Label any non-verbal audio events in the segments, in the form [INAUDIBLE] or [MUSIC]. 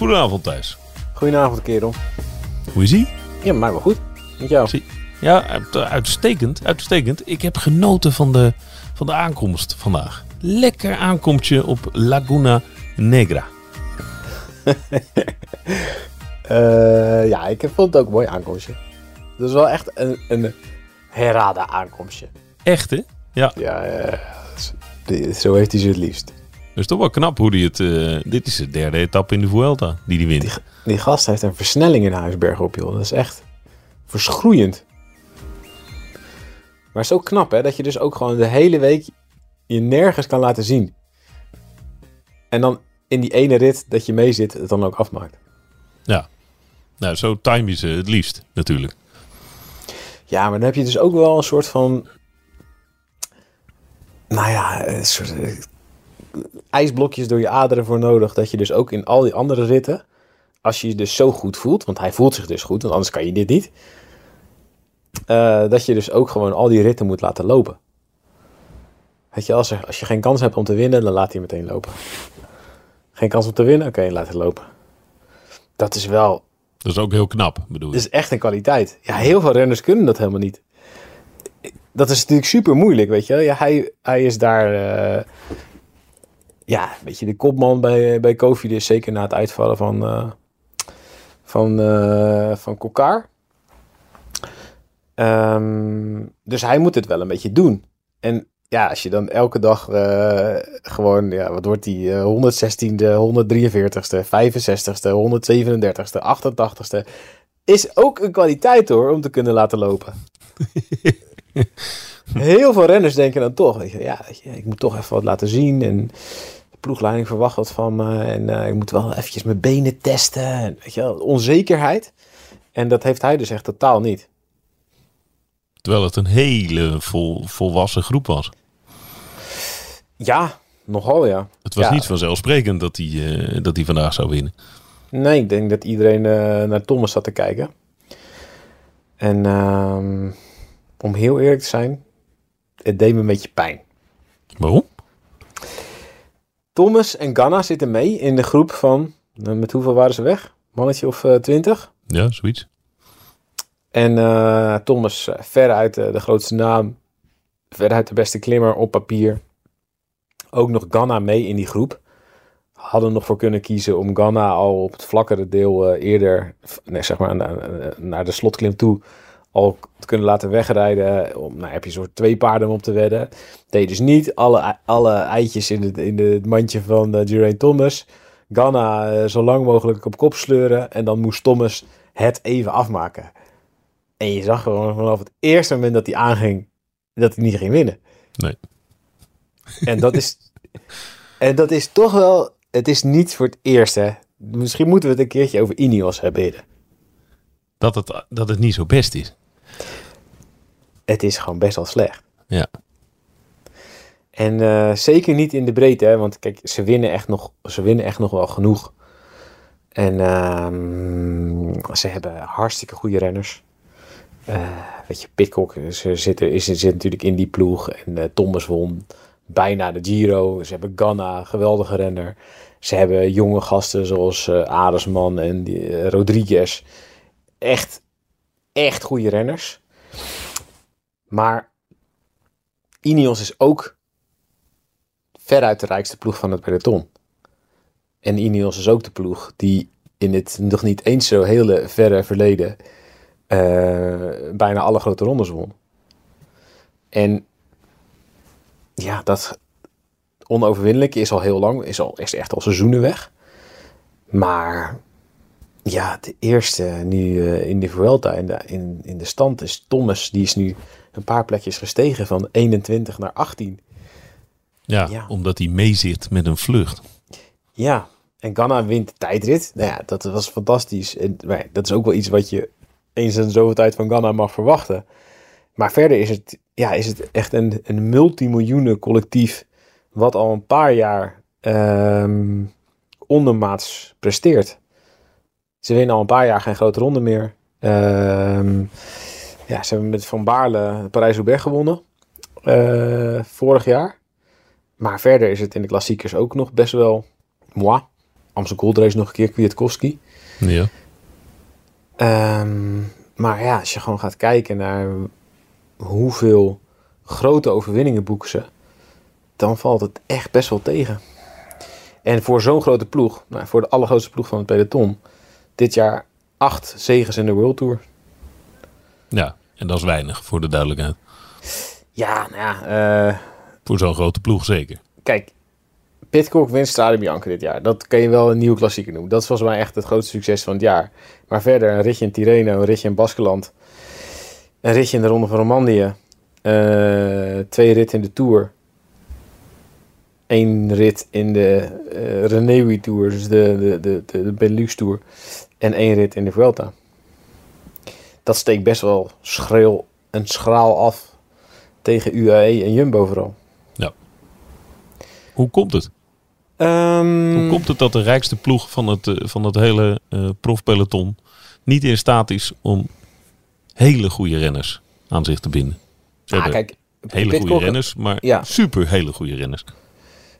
Goedenavond Thijs. Goedenavond, kerel. Hoe is ie? Ja, maar wel goed. Met jou? Zie- Ja, uit- uitstekend. Uitstekend. Ik heb genoten van de, van de aankomst vandaag. Lekker aankomstje op Laguna Negra. [LAUGHS] Eh, ja, ik vond het ook een mooi aankomstje. Dat is wel echt een, een herada aankomstje. Echt hè? Ja, Ja, eh, zo heeft hij ze het liefst. Dat is toch wel knap hoe hij het... eh, dit is de derde etappe in de Vuelta die hij wint. Die gast heeft een versnelling in Huisberg op, joh. Dat is echt verschroeiend. Maar zo knap, hè? Dat je dus ook gewoon de hele week je nergens kan laten zien. En dan in die ene rit dat je mee zit, het dan ook afmaakt. Ja. Nou, zo time je ze het liefst natuurlijk. Ja, maar dan heb je dus ook wel een soort van. Nou ja, een soort. IJsblokjes door je aderen voor nodig. Dat je dus ook in al die andere ritten. Als je je dus zo goed voelt. Want hij voelt zich dus goed, want anders kan je dit niet. eh, dat je dus ook gewoon al die ritten moet laten lopen. Weet je, als, er, als je geen kans hebt om te winnen, dan laat hij meteen lopen. Geen kans om te winnen, oké, laat het lopen. Dat is wel Dat is ook heel knap, bedoel dat ik. is echt een kwaliteit. Ja, heel veel renners kunnen dat helemaal niet. Dat is natuurlijk super moeilijk, weet je. Ja, hij, hij is daar... eh, ja, een beetje de kopman bij, bij Kofi. Dus zeker na het uitvallen van... eh van, eh van Kokar. Ehm, dus hij moet het wel een beetje doen. En ja, als je dan elke dag eh, gewoon, ja, wat wordt die? eh 116e, 143ste, 65ste, 137ste, 88ste. Is ook een kwaliteit hoor, om te kunnen laten lopen. [LAUGHS] Heel veel renners denken dan toch, weet je, ja, weet je, ik moet toch even wat laten zien. En ploegleiding verwacht wat van me. En eh, ik moet wel eventjes mijn benen testen. En, weet je wel, onzekerheid. En dat heeft hij dus echt totaal niet. Terwijl het een hele vol, volwassen groep was. Ja, nogal ja. Het was Ja. niet vanzelfsprekend dat hij, eh, dat hij vandaag zou winnen. Nee, ik denk dat iedereen eh, naar Thomas zat te kijken. En ehm, om heel eerlijk te zijn, het deed me een beetje pijn. Waarom? Thomas en Ganna zitten mee in de groep van, eh, met hoeveel waren ze weg? Mannetje of eh, twintig? Ja, zoiets. En eh, Thomas eh, veruit de grootste naam, veruit de beste klimmer op papier. Ook nog Ganna mee in die groep. Hadden nog voor kunnen kiezen om Ganna al op het vlakkere deel eerder, nee, zeg maar naar, naar de slotklim toe, al te kunnen laten wegrijden. Om, nou heb je soort twee paarden om op te wedden. Deed dus niet alle, alle eitjes in het, in het mandje van uh, Geraint Thomas. Ganna eh, zo lang mogelijk op kop sleuren. En dan moest Thomas het even afmaken. En je zag gewoon vanaf het eerste moment dat hij aanging, dat hij niet ging winnen. Nee. En dat is, en dat is toch wel, het is niet voor het eerst hè. Misschien moeten we het een keertje over Ineos hebben. Dat het, dat het niet zo best is. Het is gewoon best wel slecht. Ja. En eh, zeker niet in de breedte, hè, want kijk, ze winnen echt nog, ze winnen echt nog wel genoeg. En ehm, ze hebben hartstikke goede renners. Eh, weet je, Pitcock ze zitten, is, zit natuurlijk in die ploeg. En eh, Thomas won bijna de Giro. Ze hebben Ganna, geweldige renner. Ze hebben jonge gasten zoals eh Aresman en die, Rodriguez. Echt, echt goede renners. Maar Ineos is ook veruit de rijkste ploeg van het peloton. En Ineos is ook de ploeg die in het nog niet eens zo hele verre verleden eh, bijna alle grote rondes won. En ja, dat onoverwinnelijke is al heel lang, is, al, echt al seizoenen weg. Maar ja, de eerste nu eh, in de Vuelta in de, in, in de stand is Thomas. Die is nu een paar plekjes gestegen van 21 naar 18. Ja, Ja. omdat hij meezit met een vlucht. Ja, en Ghana wint de tijdrit. Nou ja, dat was fantastisch. En, maar dat is ook wel iets wat je eens in zoveel tijd van Ghana mag verwachten. Maar verder is het, ja, is het echt een, een multimiljoenen collectief... wat al een paar jaar ehm, ondermaats presteert. Ze winnen al een paar jaar geen grote ronde meer. Ehm, ja, ze hebben met Van Baarle Parijs-Roubaix gewonnen. eh, vorig jaar. Maar verder is het in de klassiekers ook nog best wel moi. Amstel Gold Race nog een keer, Kwiatkowski. Ja. Ehm, maar ja, als je gewoon gaat kijken naar hoeveel grote overwinningen boeken ze, dan valt het echt best wel tegen. En voor zo'n grote ploeg, nou, voor de allergrootste ploeg van het peloton, dit jaar acht zegens in de World Tour. ja, en dat is weinig voor de duidelijkheid. Ja, nou ja, eh, Voor zo'n grote ploeg zeker. kijk, Pitcock wint Strade Bianca dit jaar. Dat kan je wel een nieuwe klassieker noemen. Dat is volgens mij echt het grootste succes van het jaar. Maar verder een ritje in Tirreno, een ritje in Baskeland, een ritje in de Ronde van Romandie, eh, twee ritten in de Tour, één rit in de eh Renewi Tour, dus de, de, de, de, de Benelux Tour, en één rit in de Vuelta. Dat steekt best wel schril en schraal af tegen UAE en Jumbo vooral. Hoe komt het? Ehm, Hoe komt het dat de rijkste ploeg van het, eh, van het hele eh profpeloton niet in staat is om hele goede renners aan zich te binden? Ze Ah, hebben kijk, hele goede renners, maar Ja. super hele goede renners.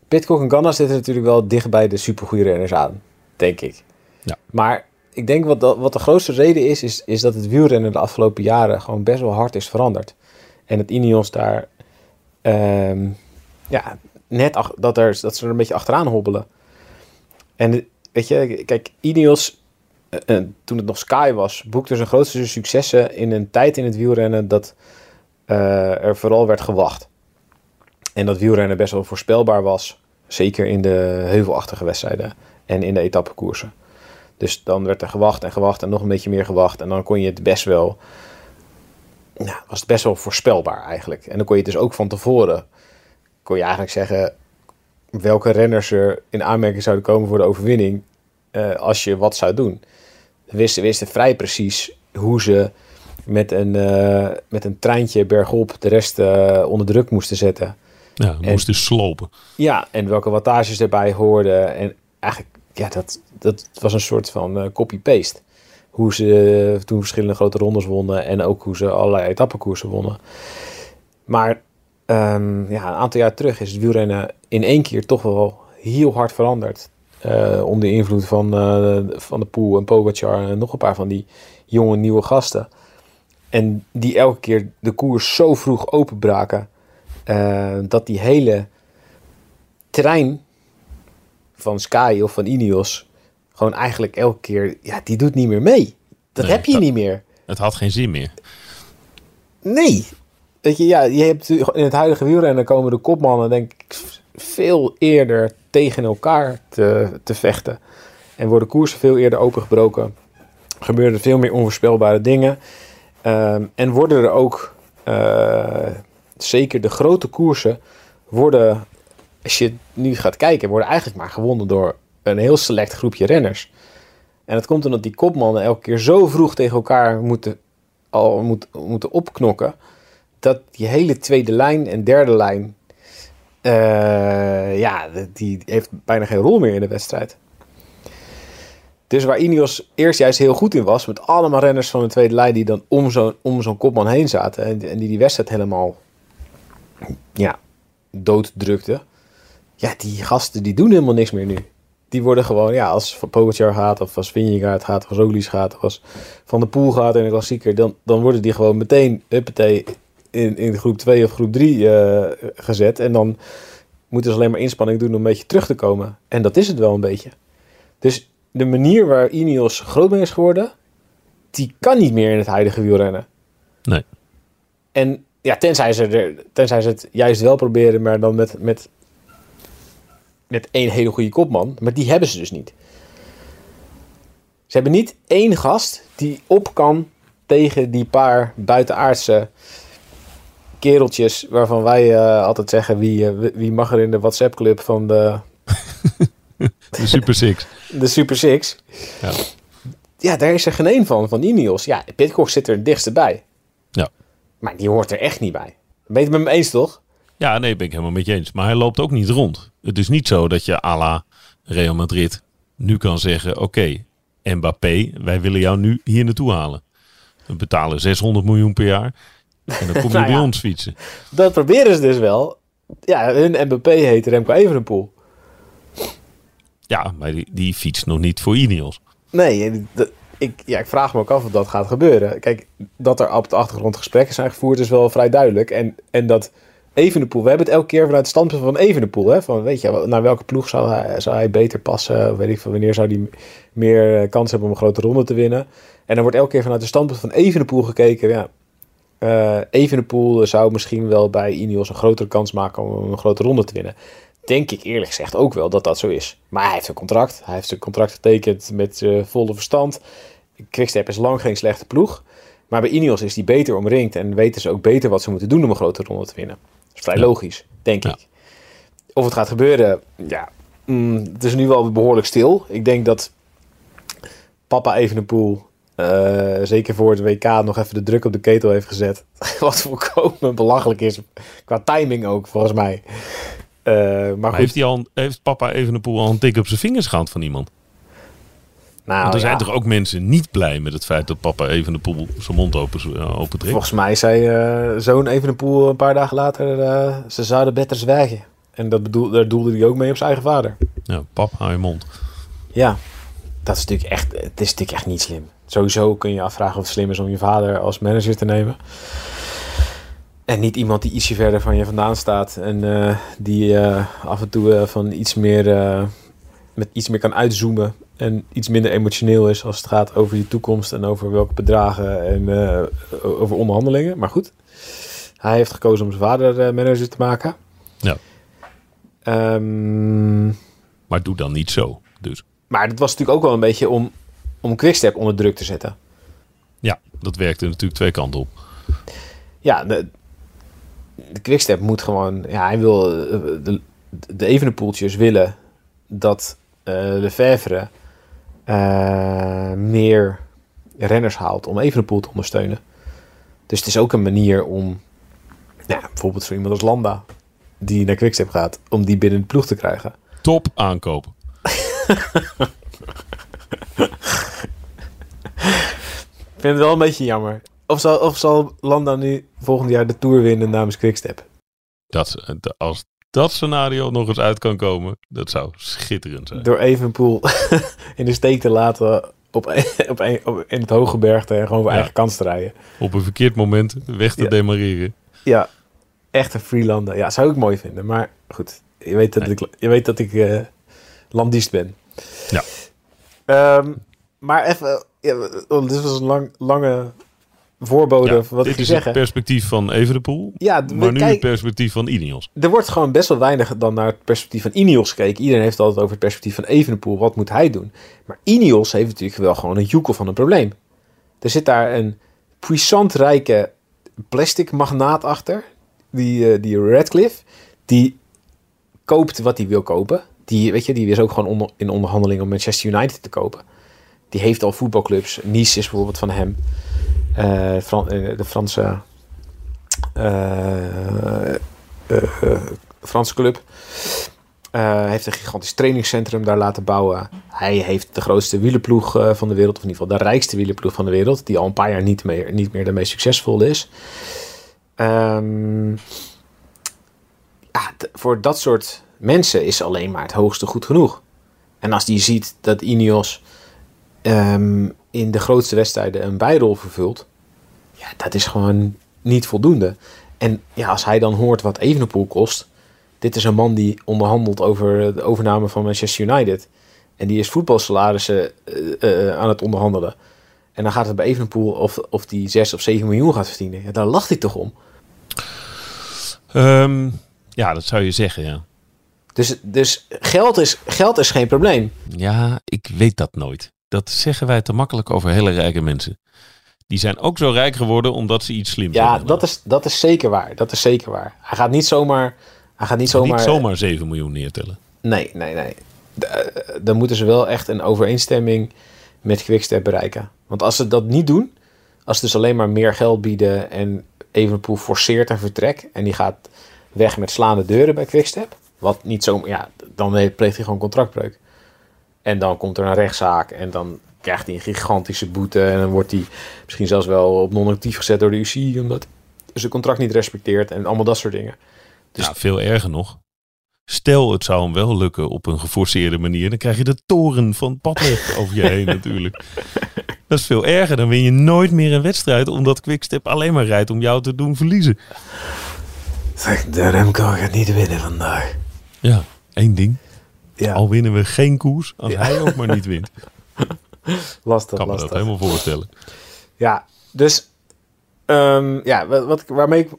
Pitcock en Ganna zitten natuurlijk wel dicht bij de supergoeie renners aan, denk ik. Ja. Maar ik denk wat, dat, wat de grootste reden is, is, is dat het wielrennen de afgelopen jaren gewoon best wel hard is veranderd. En dat Ineos daar, ehm, ja, net dat, er, dat ze er een beetje achteraan hobbelen. En de- weet je, kijk, Ineos, eh, eh, toen het nog Sky was, boekte zijn grootste successen in een tijd in het wielrennen dat eh, er vooral werd gewacht. En dat wielrennen best wel voorspelbaar was. Zeker in de heuvelachtige wedstrijden en in de etappekoersen. Dus dan werd er gewacht en gewacht en nog een beetje meer gewacht. En dan kon je het best wel... Nou, was het best wel voorspelbaar eigenlijk. En dan kon je dus ook van tevoren... kon je eigenlijk zeggen... welke renners er in aanmerking zouden komen voor de overwinning... eh, als je wat zou doen. We wisten, wisten vrij precies hoe ze met een, eh, met een treintje bergop de rest eh, onder druk moesten zetten. Ja, En- moest dus slopen. Ja, en welke wattages erbij hoorden. En eigenlijk, ja, dat, dat was een soort van eh, copy-paste. Hoe ze eh, toen verschillende grote rondes wonnen en ook hoe ze allerlei etappekoersen wonnen. Maar ehm, ja, een aantal jaar terug is het wielrennen in één keer toch wel heel hard veranderd. Eh onder invloed van, van de Poel en Pogacar en nog een paar van die jonge nieuwe gasten. En die elke keer de koers zo vroeg openbraken. dat die hele trein van Sky of van Ineos gewoon eigenlijk elke keer, ja, die doet niet meer mee. Dat Nee, heb je dat- niet meer. Het had geen zin meer. Nee. Weet je, ja, je hebt in het huidige wielrennen komen de kopmannen denk ik veel eerder tegen elkaar te, te vechten. En worden koersen veel eerder opengebroken. Gebeuren er veel meer onvoorspelbare dingen. Ehm, en worden er ook, eh, zeker de grote koersen, worden, als je nu gaat kijken, worden eigenlijk maar gewonnen door een heel select groepje renners. En dat komt omdat die kopmannen elke keer zo vroeg tegen elkaar moeten, al moet, moeten opknokken, dat die hele tweede lijn en derde lijn, eh, ja, die heeft bijna geen rol meer in de wedstrijd. Dus waar Ineos eerst juist heel goed in was, met allemaal renners van de tweede lijn die dan om zo'n om zo'n kopman heen zaten en, die die wedstrijd helemaal ja, dooddrukten. Ja, die gasten die doen helemaal niks meer nu. Die worden gewoon, ja, als Pogacar gaat, of als Vingegaard gaat, of als Roglic gaat, of als Van der Poel gaat in een klassieker, dan, dan worden die gewoon meteen, huppatee, in, in groep 2 of groep 3 gezet. En dan moeten ze alleen maar inspanning doen om een beetje terug te komen. En dat is het wel een beetje. Dus de manier waar Ineos groot mee is geworden, die kan niet meer in het huidige wielrennen. Nee. En ja, tenzij ze, er, tenzij ze het juist wel proberen, maar dan met, met, met één hele goede kopman. Maar die hebben ze dus niet. Ze hebben niet één gast die op kan tegen die paar buitenaardse kereltjes waarvan wij eh, altijd zeggen wie, eh, wie mag er in de WhatsApp-club van de [LAUGHS] De Super Six. de Super Six. Ja. Ja, daar is er geen één van, van Ineos. Ja, Pitcock zit er het dichtst bij. Ja. Maar die hoort er echt niet bij. Ben je het met me eens, toch? Ja, nee, ben ik helemaal met je eens. Maar hij loopt ook niet rond. Het is niet zo dat je à la Real Madrid nu kan zeggen... Oké, Mbappé, wij willen jou nu hier naartoe halen. We betalen 600 miljoen per jaar. En dan kom je [LAUGHS] Nou bij ja. ons fietsen. Dat proberen ze dus wel. Ja, hun MVP heet Remco Evenepoel. Ja, maar die, die fietst nog niet voor Ineos. Nee, dat- ik, ja, ik vraag me ook af of dat gaat gebeuren. Kijk, dat er op de achtergrond gesprekken zijn gevoerd is wel vrij duidelijk. En, en dat Evenepoel, we hebben het elke keer vanuit het standpunt van Evenepoel. Hè? Van, weet je, naar welke ploeg zou hij, zou hij beter passen? Weet ik veel, wanneer zou hij meer eh, kans hebben om een grote ronde te winnen? En dan wordt elke keer vanuit het standpunt van Evenepoel gekeken. Ja, eh Evenepoel zou misschien wel bij Ineos een grotere kans maken om een grote ronde te winnen. Denk ik eerlijk gezegd ook wel dat dat zo is. Maar hij heeft een contract. Hij heeft zijn contract getekend met eh, volle verstand. Quickstep is lang geen slechte ploeg. Maar bij Ineos is die beter omringd. En weten ze ook beter wat ze moeten doen om een grote ronde te winnen. Is vrij Ja. logisch, denk Ja. ik. Of het gaat gebeuren, ja. mm, het is nu wel behoorlijk stil. Ik denk dat papa Evenepoel... eh zeker voor het WK nog even de druk op de ketel heeft gezet. [LAUGHS] Wat volkomen belachelijk is. Qua timing ook, volgens mij. Eh, maar Maar goed, heeft, hij al, heeft papa Evenepoel al een tik op zijn vingers gehad van iemand? Nou, Want er zijn ja. toch ook mensen niet blij met het feit dat papa Evenepoel zijn mond open, uh, open trekt? Volgens mij zei eh, zo'n Evenepoel een paar dagen later... eh, ze zouden beter zwijgen. En dat bedoel, daar doelde hij ook mee op zijn eigen vader. Ja, pap, hou je mond. Ja, dat is natuurlijk echt, het is natuurlijk echt niet slim. Sowieso kun je je afvragen of het slim is om je vader als manager te nemen. En niet iemand die ietsje verder van je vandaan staat. En eh, die eh, af en toe eh, van iets meer, eh, met iets meer kan uitzoomen. En iets minder emotioneel is als het gaat over je toekomst. En over welke bedragen en eh, over onderhandelingen. Maar goed, hij heeft gekozen om zijn vader eh, manager te maken. Ja. Ehm, Maar doe dan niet zo. Dus maar dat was natuurlijk ook wel een beetje om, om Quickstep onder druk te zetten. ja, dat werkte natuurlijk twee kanten op. Ja, de, de Quickstep moet gewoon... Ja, hij wil... eh, De, de Evenepoeltjes willen dat eh Lefevre eh, meer renners haalt om Evenepoel te ondersteunen. Dus het is ook een manier om... Ja, bijvoorbeeld voor iemand als Landa, die naar Quickstep gaat, om die binnen de ploeg te krijgen. Top aankopen. [LAUGHS] Ik vind het wel een beetje jammer. Of zal, of zal Landa nu volgend jaar de Tour winnen namens Quickstep? Dat, als dat scenario nog eens uit kan komen, dat zou schitterend zijn. Door Evenpoel [LAUGHS] in de steek te laten op, een- op, een- op, in het hoge bergte en gewoon voor Ja. eigen kans te rijden. Op een verkeerd moment weg te Ja. demareren. Ja, echt een freelander. Ja, zou ik mooi vinden. Maar goed, je weet dat Nee. ik, je weet dat ik landist ben. Ja. Ehm, maar even, ja, want dit was een lang, lange voorbode Ja, van wat dit ik je is het zeggen. perspectief van Evenepoel, Ja, maar nu het perspectief van Ineos. er wordt gewoon best wel weinig dan naar het perspectief van Ineos gekeken. Iedereen heeft het altijd over het perspectief van Evenepoel. Wat moet hij doen? Maar Ineos heeft natuurlijk wel gewoon een joekel van een probleem. Er zit daar een puissant rijke plastic magnaat achter. Die, eh, die Radcliffe. Die koopt wat hij wil kopen. Die, weet je, die is ook gewoon onder, in onderhandeling om Manchester United te kopen. Die heeft al voetbalclubs. Nice is bijvoorbeeld van hem. Eh, eh, de Franse... eh, Franse club. Heeft een gigantisch trainingscentrum daar laten bouwen. Hij heeft de grootste wielerploeg van de wereld, of in ieder geval de rijkste wielerploeg van de wereld, die al een paar jaar niet meer, niet meer de meest succesvolle is. Ehm, ja, voor dat soort mensen is alleen maar het hoogste goed genoeg. En als die ziet dat Ineos ehm, in de grootste wedstrijden een bijrol vervult, ja, dat is gewoon niet voldoende. En ja, als hij dan hoort wat Evenepoel kost. Dit is een man die onderhandelt over de overname van Manchester United. En die is voetbalsalarissen eh, eh, aan het onderhandelen. En dan gaat het bij Evenepoel of, of die 6 of 7 miljoen gaat verdienen. Ja, daar lacht hij toch om. Ehm, ja, dat zou je zeggen, ja. Dus, dus geld, is, geld is geen probleem. Ja, ik weet dat nooit. Dat zeggen wij te makkelijk over hele rijke mensen. Die zijn ook zo rijk geworden omdat ze iets slims Ja, hebben dat is, dat is zeker waar. Dat is zeker waar. Hij gaat niet zomaar... Hij gaat niet zomaar... Niet zomaar 7 miljoen neertellen. Nee, nee, nee. eh, dan moeten ze wel echt een overeenstemming met Quickstep bereiken. Want als ze dat niet doen, als ze dus alleen maar meer geld bieden en Evenepoel forceert een vertrek en die gaat weg met slaande deuren bij Quickstep, wat niet zo, ja, dan pleegt hij gewoon contractbreuk. En dan komt er een rechtszaak en dan krijgt hij een gigantische boete en dan wordt hij misschien zelfs wel op non-actief gezet door de UCI omdat hij zijn contract niet respecteert en allemaal dat soort dingen. Dus- ja, veel erger nog. Stel, het zou hem wel lukken op een geforceerde manier. Dan krijg je de toren van Padlef [LAUGHS] over je heen natuurlijk. Dat is veel erger. Dan win je nooit meer een wedstrijd. Omdat Quickstep alleen maar rijdt om jou te doen verliezen. Zeg, de Remco gaat niet winnen vandaag. Ja, één ding. Ja, Al winnen we geen koers. Als Ja. hij ook maar niet wint. [LAUGHS] lastig, Kan me lastig. dat helemaal voorstellen. Ja, dus ehm, ja, wat, waarmee ik,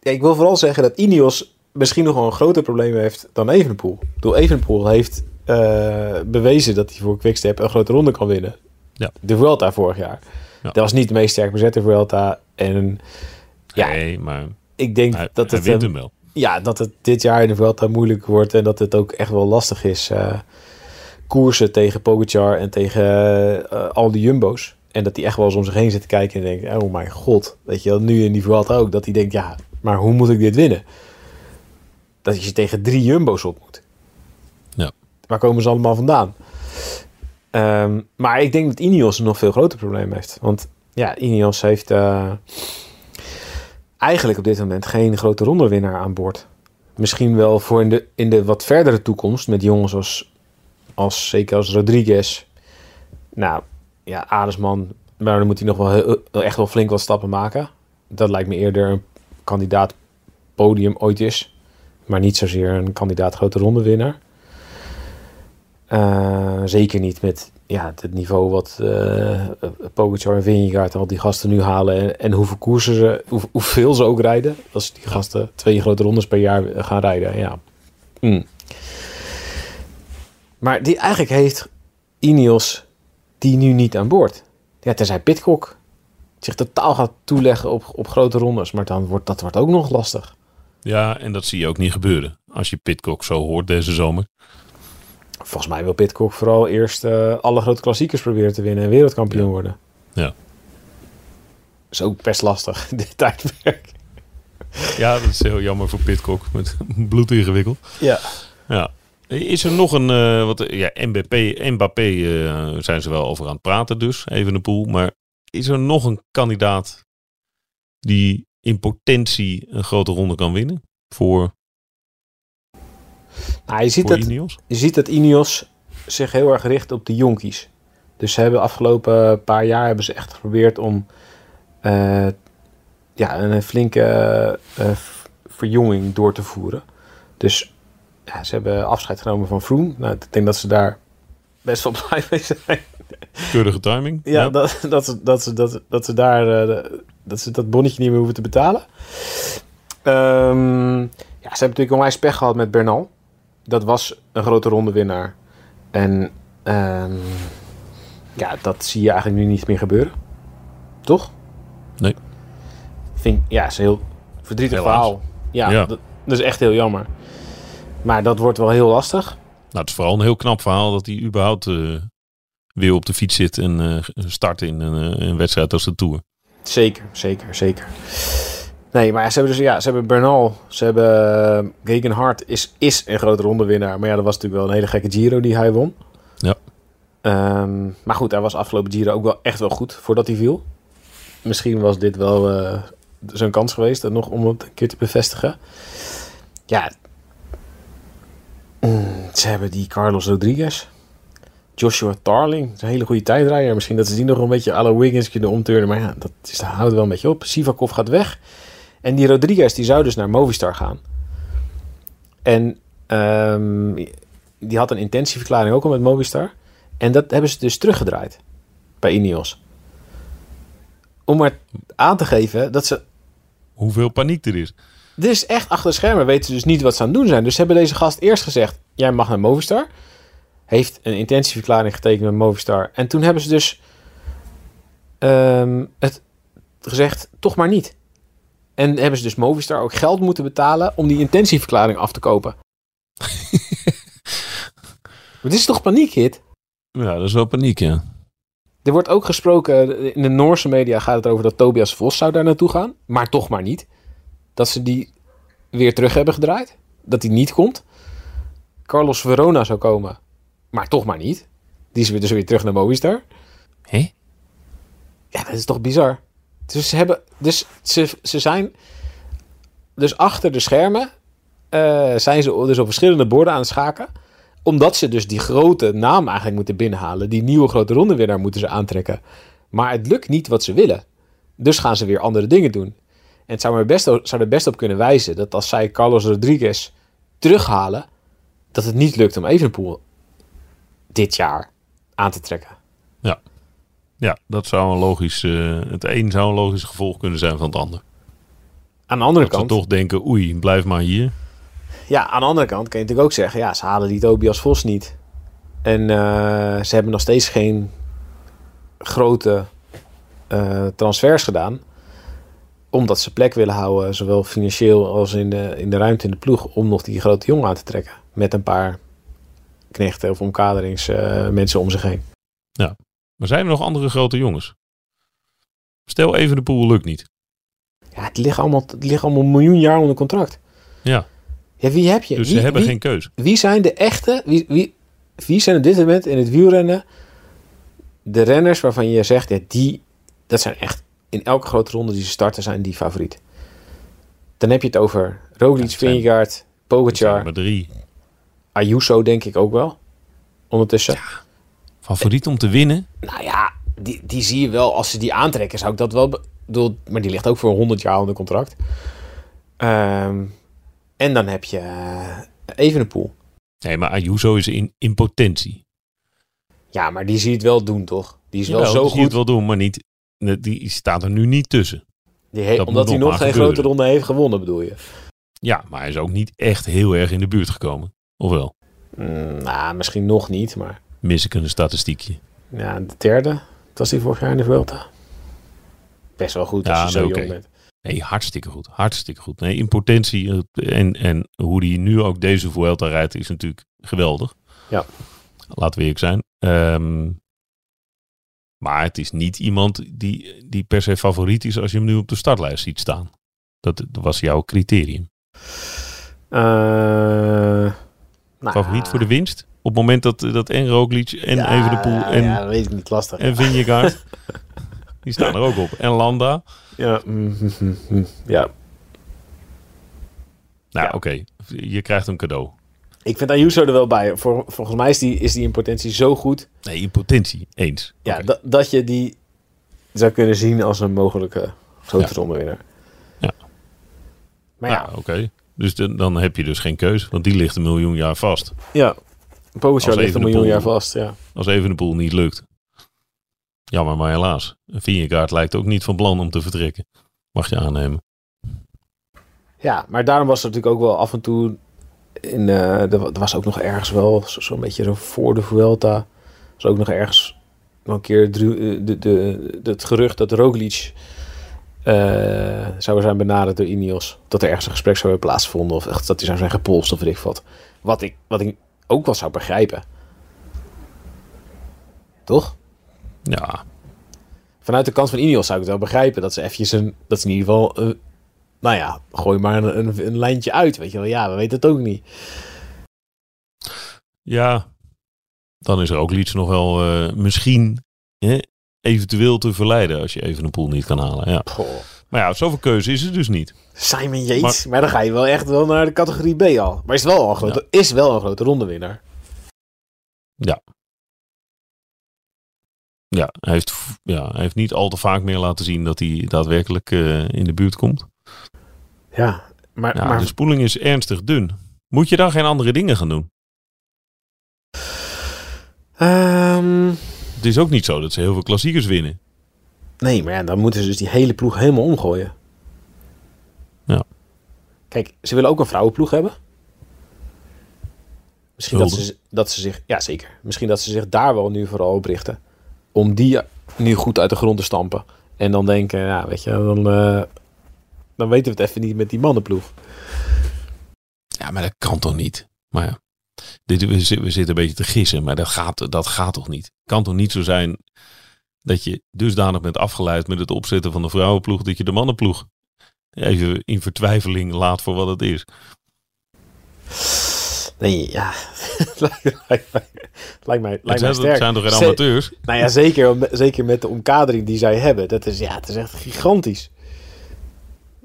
ja, ik wil vooral zeggen dat Ineos misschien nog wel een groter probleem heeft dan Evenepoel. Bedoel, Evenepoel heeft eh, bewezen dat hij voor Quickstep een grote ronde kan winnen. Ja. De Vuelta vorig jaar. Ja. Dat was niet de meest sterk bezette Vuelta. En ja, Nee, maar ik denk hij, dat hij het, wint hem wel. Ja, dat het dit jaar in de Vuelta moeilijk wordt en dat het ook echt wel lastig is. eh, koersen tegen Pogacar en tegen eh, al die jumbo's. En dat hij echt wel eens om zich heen zit te kijken en denkt, oh mijn god. Weet je wel, nu in die Vuelta ook. Dat hij denkt, ja, maar hoe moet ik dit winnen? Dat je tegen drie jumbo's op moet. Ja. Waar komen ze allemaal vandaan? Ehm, maar ik denk dat Ineos een nog veel groter probleem heeft. Want ja, Ineos heeft eh, eigenlijk op dit moment geen grote rondewinnaar aan boord. Misschien wel voor in de, in de wat verdere toekomst met jongens als, als zeker als Rodriguez. Nou, ja, Adesman, maar dan moet hij nog wel echt wel flink wat stappen maken. Dat lijkt me eerder een kandidaat podium ooit is. Maar niet zozeer een kandidaat grote rondewinnaar. Eh, zeker niet met ja, het niveau wat eh Pogacar en Vingegaard al die gasten nu halen. En, en hoeveel koersen ze, hoe, hoeveel ze ook rijden. Als die gasten twee grote rondes per jaar gaan rijden. Ja. Mm. Maar die, eigenlijk heeft Ineos die nu niet aan boord. Ja, tenzij Pitcock zich totaal gaat toeleggen op, op grote rondes. Maar dan wordt dat wordt ook nog lastig. Ja, en dat zie je ook niet gebeuren. Als je Pitcock zo hoort deze zomer. Volgens mij wil Pitcock vooral eerst eh, alle grote klassiekers proberen te winnen en wereldkampioen Ja. worden. Ja. Is ook best lastig, [LAUGHS] dit tijdperk. Ja, dat is heel jammer voor Pitcock. Met [LAUGHS] bloed ingewikkeld. Ja. Ja. Is er nog een, eh, wat, ja, Mbappé, Mbappé eh, zijn ze wel over aan het praten dus, even een pool. Maar is er nog een kandidaat die in potentie een grote ronde kan winnen voor, Nou, je, ziet dat, Ineos? je ziet dat Ineos zich heel erg richt op de jonkies. Dus ze hebben afgelopen paar jaar hebben ze echt geprobeerd om eh, ja, een flinke eh, verjonging door te voeren. Dus ja, ze hebben afscheid genomen van Froome. Nou, ik denk dat ze daar best wel [LAUGHS] blij mee zijn. Keurige timing. Ja, Dat, dat, ze, dat, ze, dat, dat ze daar eh, dat ze dat bonnetje niet meer hoeven te betalen. Ehm, ja, ze hebben natuurlijk onwijs pech gehad met Bernal. Dat was een grote rondewinnaar. En ehm, ja, dat zie je eigenlijk nu niet meer gebeuren. Toch? Nee. Vind, ja, het is een heel verdrietig Helaas. verhaal. Ja, Ja. Dat, dat is echt heel jammer. Maar dat wordt wel heel lastig. Nou, het is vooral een heel knap verhaal dat hij überhaupt eh, weer op de fiets zit en eh, start in een, eh, een wedstrijd als de Tour. Zeker, zeker, zeker. Nee, maar ze hebben dus ja, ze hebben Bernal, ze hebben uh, Gegenhard is, is een grote rondewinnaar. Maar ja, dat was natuurlijk wel een hele gekke Giro die hij won. Ja. Ehm, maar goed, hij was afgelopen Giro ook wel echt wel goed voordat hij viel. Misschien was dit wel eh, zijn kans geweest eh, nog om het een keer te bevestigen. Ja, Mm, ze hebben die Carlos Rodriguez. Joshua Tarling, dat een hele goede tijdrijder. Misschien dat ze die nog een beetje la Wiggins kunnen omturnen. Maar ja, dat, is, dat houdt wel een beetje op. Sivakov gaat weg. En die Rodriguez die zou dus naar Movistar gaan. En ehm, die had een intentieverklaring ook al met Movistar. En dat hebben ze dus teruggedraaid bij Ineos. Om maar aan te geven dat ze Hoeveel paniek er is. dus echt achter de schermen weten ze dus niet wat ze aan het doen zijn. Dus ze hebben deze gast eerst gezegd: jij mag naar Movistar. Heeft een intentieverklaring getekend met Movistar. En toen hebben ze dus ehm, het gezegd: toch maar niet. En hebben ze dus Movistar ook geld moeten betalen om die intentieverklaring af te kopen. [LAUGHS] Het is toch paniek, Hit? Ja, dat is wel paniek, ja. Er wordt ook gesproken, in de Noorse media gaat het over dat Tobias Vos zou daar naartoe gaan. Maar toch maar niet. Dat ze die weer terug hebben gedraaid. Dat hij niet komt. Carlos Verona zou komen. Maar toch maar niet. Die is weer dus weer terug naar Movistar. Hé? Ja, dat is toch bizar. Dus ze hebben, dus ze, ze zijn, dus achter de schermen eh, zijn ze dus op verschillende borden aan het schaken. Omdat ze dus die grote naam eigenlijk moeten binnenhalen. Die nieuwe grote ronde weer daar moeten ze aantrekken. Maar het lukt niet wat ze willen. Dus gaan ze weer andere dingen doen. En het zou, er best, zou er best op kunnen wijzen dat als zij Carlos Rodriguez terughalen, dat het niet lukt om Evenepoel dit jaar aan te trekken. Ja, dat zou een logisch... eh, het een zou een logisch gevolg kunnen zijn van het ander. Aan de andere Dat kant, toch denken, oei, blijf maar hier. ja, aan de andere kant kan je natuurlijk ook zeggen, ja, ze halen die Tobias Vos niet. En eh, ze hebben nog steeds geen grote eh, transfers gedaan. Omdat ze plek willen houden, zowel financieel als in de, in de ruimte in de ploeg, om nog die grote jongen aan te trekken. Met een paar knechten of omkaderingsmensen mensen om zich heen. Maar zijn er nog andere grote jongens? Stel even de pool lukt niet. Ja, het ligt allemaal, het ligt allemaal een miljoen jaar onder contract. Ja, Ja, wie heb je? dus wie, ze hebben wie- geen keus. Wie zijn de echte, wie, wie, wie zijn op dit moment in het wielrennen de renners waarvan je zegt, ja, die, dat zijn echt, in elke grote ronde die ze starten, zijn die favoriet. Dan heb je het over Roglic, Ja, Vingegaard, Pogacar, maar drie. Ayuso denk ik ook wel, ondertussen. Favoriet om te winnen? Nou ja, die, die zie je wel, als ze die aantrekken, zou ik dat wel, be- bedoel, maar die ligt ook voor 100 jaar onder contract. Ehm, en dan heb je uh, Evenepoel. Nee, maar Ayuso is in, in potentie. Ja, maar die zie je het wel doen, toch? Die is wel Jawel, zo die goed. het wel doen, maar niet, die staat er nu niet tussen. Die he- omdat hij nog geen gebeuren. grote ronde heeft gewonnen, bedoel je? Ja, maar hij is ook niet echt heel erg in de buurt gekomen. Of wel? Mm, nou, misschien nog niet, maar Mis ik een statistiekje. ja, de derde, was die vorig jaar in de Vuelta. Best wel goed als Ja, je zo nee, jong bent. Nee, hartstikke goed. Hartstikke goed. Nee, in potentie eh, en, en hoe hij nu ook deze Vuelta rijdt is natuurlijk geweldig. Ja. Laten we eerlijk zijn. Ehm, maar het is niet iemand die, die per se favoriet is als je hem nu op de startlijst ziet staan. Dat, dat was jouw criterium. Nou, Favoriet voor de winst? Op het moment dat, dat en Roglic en ja, Evenepoel en, Ja, dat weet ik niet, lastig. en Vingegaard, die staan er ook op. En Landa. Ja, mm, mm, mm, ja. Nou, Ja. oké. Je krijgt een cadeau. Ik vind Ayuso er wel bij. Voor, volgens mij is die, is die in potentie zo goed Nee, in potentie. Eens. ja, dat, dat je die zou kunnen zien als een mogelijke grote Ja. rondewinnaar. Ja. Maar ja, Ja, oké. Dus de- dan heb je dus geen keus, want die ligt een miljoen jaar vast. ja. Pogacar ligt een miljoen jaar vast, ja. Als Evenepoel niet lukt. Jammer, maar helaas. Vingegaard lijkt ook niet van plan om te vertrekken. Mag je aannemen. Ja, maar daarom was er natuurlijk ook wel af en toe. In, eh, er, wa- was ook nog ergens wel zo- zo'n beetje zo voor de Vuelta. was ook nog ergens nog een keer dru- eh, de, de, de, het gerucht dat Roglic eh, zou zijn benaderd door Ineos. Dat er ergens een gesprek zou hebben plaatsgevonden. Of echt dat hij zou zijn gepolst of weet ik wat. Wat ik, wat ik ook wel zou begrijpen. Toch? Ja, Vanuit de kant van Ineos zou ik het wel begrijpen. Dat ze eventjes een... Dat ze in ieder geval... eh, nou ja, gooi maar een, een, een lijntje uit. Weet je wel. Ja, we weten het ook niet. ja. Dan is er ook iets nog wel eh, misschien hè, eventueel te verleiden als je Evenepoel niet kan halen. Ja. Goh. Maar ja, zoveel keuze is er dus niet. Simon Yates. Maar, dan ga je wel echt wel naar de categorie B al. Maar is wel een grote, is wel een grote rondewinnaar. Ja hij, heeft, ja, hij heeft niet al te vaak meer laten zien dat hij daadwerkelijk eh, in de buurt komt. Ja, maar, Ja, maar de spoeling is ernstig dun. Moet je dan geen andere dingen gaan doen? Ehm, Het is ook niet zo dat ze heel veel klassiekers winnen. Nee, maar ja, dan moeten ze dus die hele ploeg helemaal omgooien. Ja. Kijk, ze willen ook een vrouwenploeg hebben. Misschien dat ze, dat ze zich, ja zeker. Misschien dat ze zich daar wel nu vooral op richten. Om die nu goed uit de grond te stampen. En dan denken, ja, weet je, dan, eh, dan weten we het even niet met die mannenploeg. Ja, maar dat kan toch niet? Maar ja. Dit, we, we zitten een beetje te gissen, maar dat gaat, dat gaat toch niet? Kan toch niet zo zijn dat je dusdanig bent afgeleid met het opzetten van de vrouwenploeg dat je de mannenploeg even in vertwijfeling laat voor wat het is. Nee, ja. [LAUGHS] lijkt, lijkt, mij- lijkt mij, Het lijkt mij zijn, sterk. het zijn toch geen amateurs? Nou ja, zeker, zeker met de omkadering die zij hebben. Dat is, ja, het is echt gigantisch.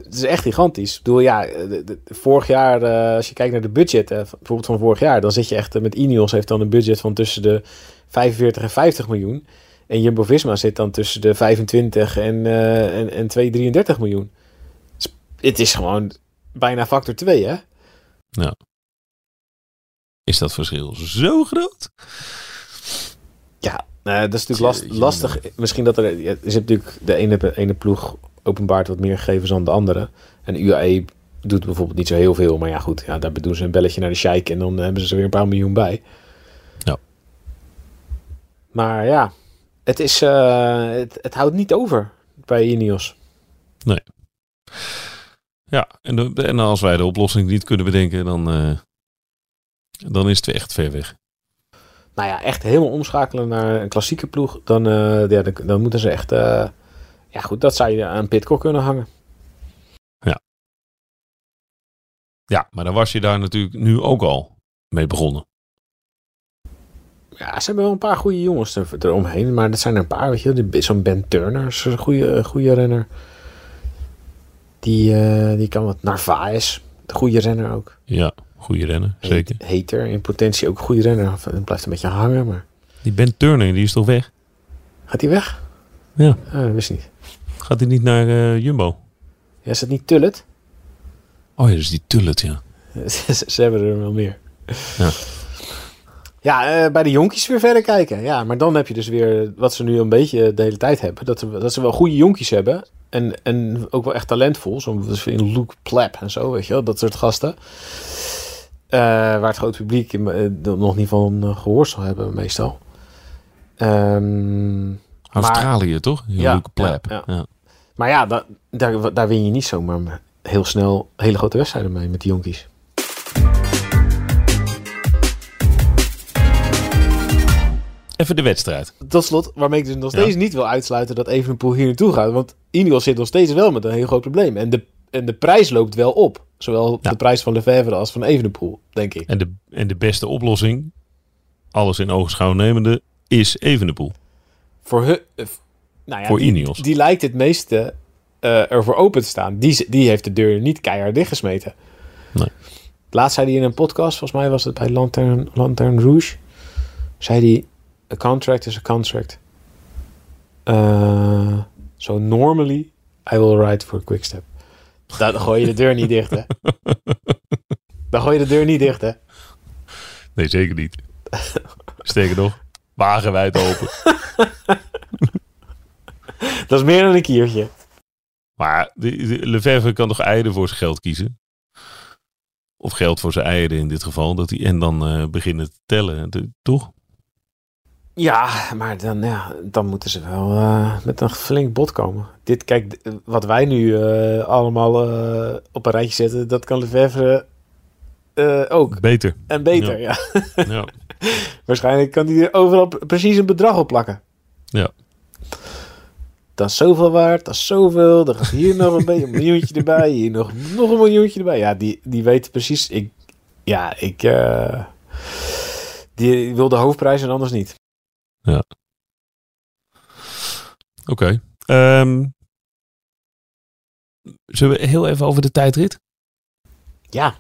Het is echt gigantisch. Ik bedoel, ja, de- de- de- vorig jaar, eh, als je kijkt naar de budget, eh, bijvoorbeeld van vorig jaar, dan zit je echt eh, met Ineos heeft dan een budget van tussen de 45 en 50 miljoen. En Jumbo-Visma zit dan tussen de 25 en, eh en, en 233 miljoen. Dus Het is gewoon bijna factor 2, hè? Is dat verschil zo groot? Ja, nou, dat is natuurlijk last, lastig. Misschien dat er, ja, zit natuurlijk de ene, ene ploeg openbaart wat meer gegevens dan de andere. En UAE doet bijvoorbeeld niet zo heel veel. Maar ja, goed, ja, daar doen ze een belletje naar de sheik en dan hebben ze er weer een paar miljoen bij. Ja. Maar ja, het, is, eh, het, het houdt niet over bij Ineos. Ja, en, de- en als wij de oplossing niet kunnen bedenken, dan, eh, dan is het echt ver weg. Nou ja, echt helemaal omschakelen naar een klassieke ploeg. Dan, eh, ja, dan, dan moeten ze echt... ja goed, dat zou je aan Pitcock kunnen hangen. Ja, maar dan was je daar natuurlijk nu ook al mee begonnen. Ja, ze hebben wel een paar goede jongens er, eromheen. Maar dat zijn er een paar, weet je. Zo'n Ben Turner is een goede, goede renner. Die, eh, die kan wat. Narvaez, de goede renner ook. Ja, goede rennen, zeker. Hater, in potentie ook goede renner. Het blijft een beetje hangen, maar... Die Ben Turner, die is toch weg? Gaat hij weg? Ja. Ah, dat wist ik niet. Gaat hij niet naar eh, Jumbo? Ja, is dat niet Tullet? Oh ja, is die Tullet, ja. ze, [LAUGHS] ze hebben er wel meer. Ja. Ja, eh, bij de jonkies weer verder kijken. Ja, maar dan heb je dus weer wat ze nu een beetje de hele tijd hebben. Dat, ze- dat ze wel goede jonkies hebben. En, en ook wel echt talentvol. Zoals in Luke Plap en zo, weet je wel. Dat soort gasten. Eh, waar het grote publiek in, eh, nog niet van eh, gehoord zal hebben meestal. Ehm, Australië, toch? Ja, Ja, Luke Plap. ja, Ja, maar ja, da- daar, daar win je niet zomaar heel snel hele grote wedstrijden mee met die jonkies. Even de wedstrijd. Tot slot, waarmee ik dus nog Ja. steeds niet wil uitsluiten dat Evenepoel hier naartoe gaat. Want Ineos zit nog steeds wel met een heel groot probleem. En de, en de prijs loopt wel op. Zowel Ja. de prijs van Lefevre als van Evenepoel, denk ik. En de, en de beste oplossing, alles in ogenschouw nemende, is Evenepoel. Voor, hun, eh, nou ja, Voor die, Ineos. Die lijkt het meeste eh ervoor open te staan. Die, die heeft de deur niet keihard dichtgesmeten. Nee. Laatst zei hij in een podcast, volgens mij was het bij Lantern, Lantern Rouge. Zei hij, a contract is a contract. Uh, so normally I will ride for Quickstep. Dan gooi je de deur niet dicht, hè? Dan gooi je de deur niet dicht, hè? Nee, zeker niet. Sterker nog, wagenwijd open. [LAUGHS] Dat is meer dan een kiertje. Maar Lefevre kan toch eieren voor zijn geld kiezen? Of geld voor zijn eieren in dit geval. Dat die, en dan eh, beginnen te tellen. De- toch? Ja, maar dan, ja, dan moeten ze wel eh, met een flink bod komen. Dit, kijk, wat wij nu eh, allemaal eh, op een rijtje zetten, dat kan Lefevre ook. Beter. En beter, ja. Ja. [LAUGHS] Waarschijnlijk kan hij er overal precies een bedrag op plakken. Ja. Dat is zoveel waard, dat is zoveel. Dan gaat hier nog een beetje een miljoentje erbij, hier nog, nog een miljoentje erbij. Ja, die, die weet precies. Ik, ja, ik. die wil de hoofdprijs en anders niet. Oké. Ehm, zullen we heel even over de tijdrit? Ja,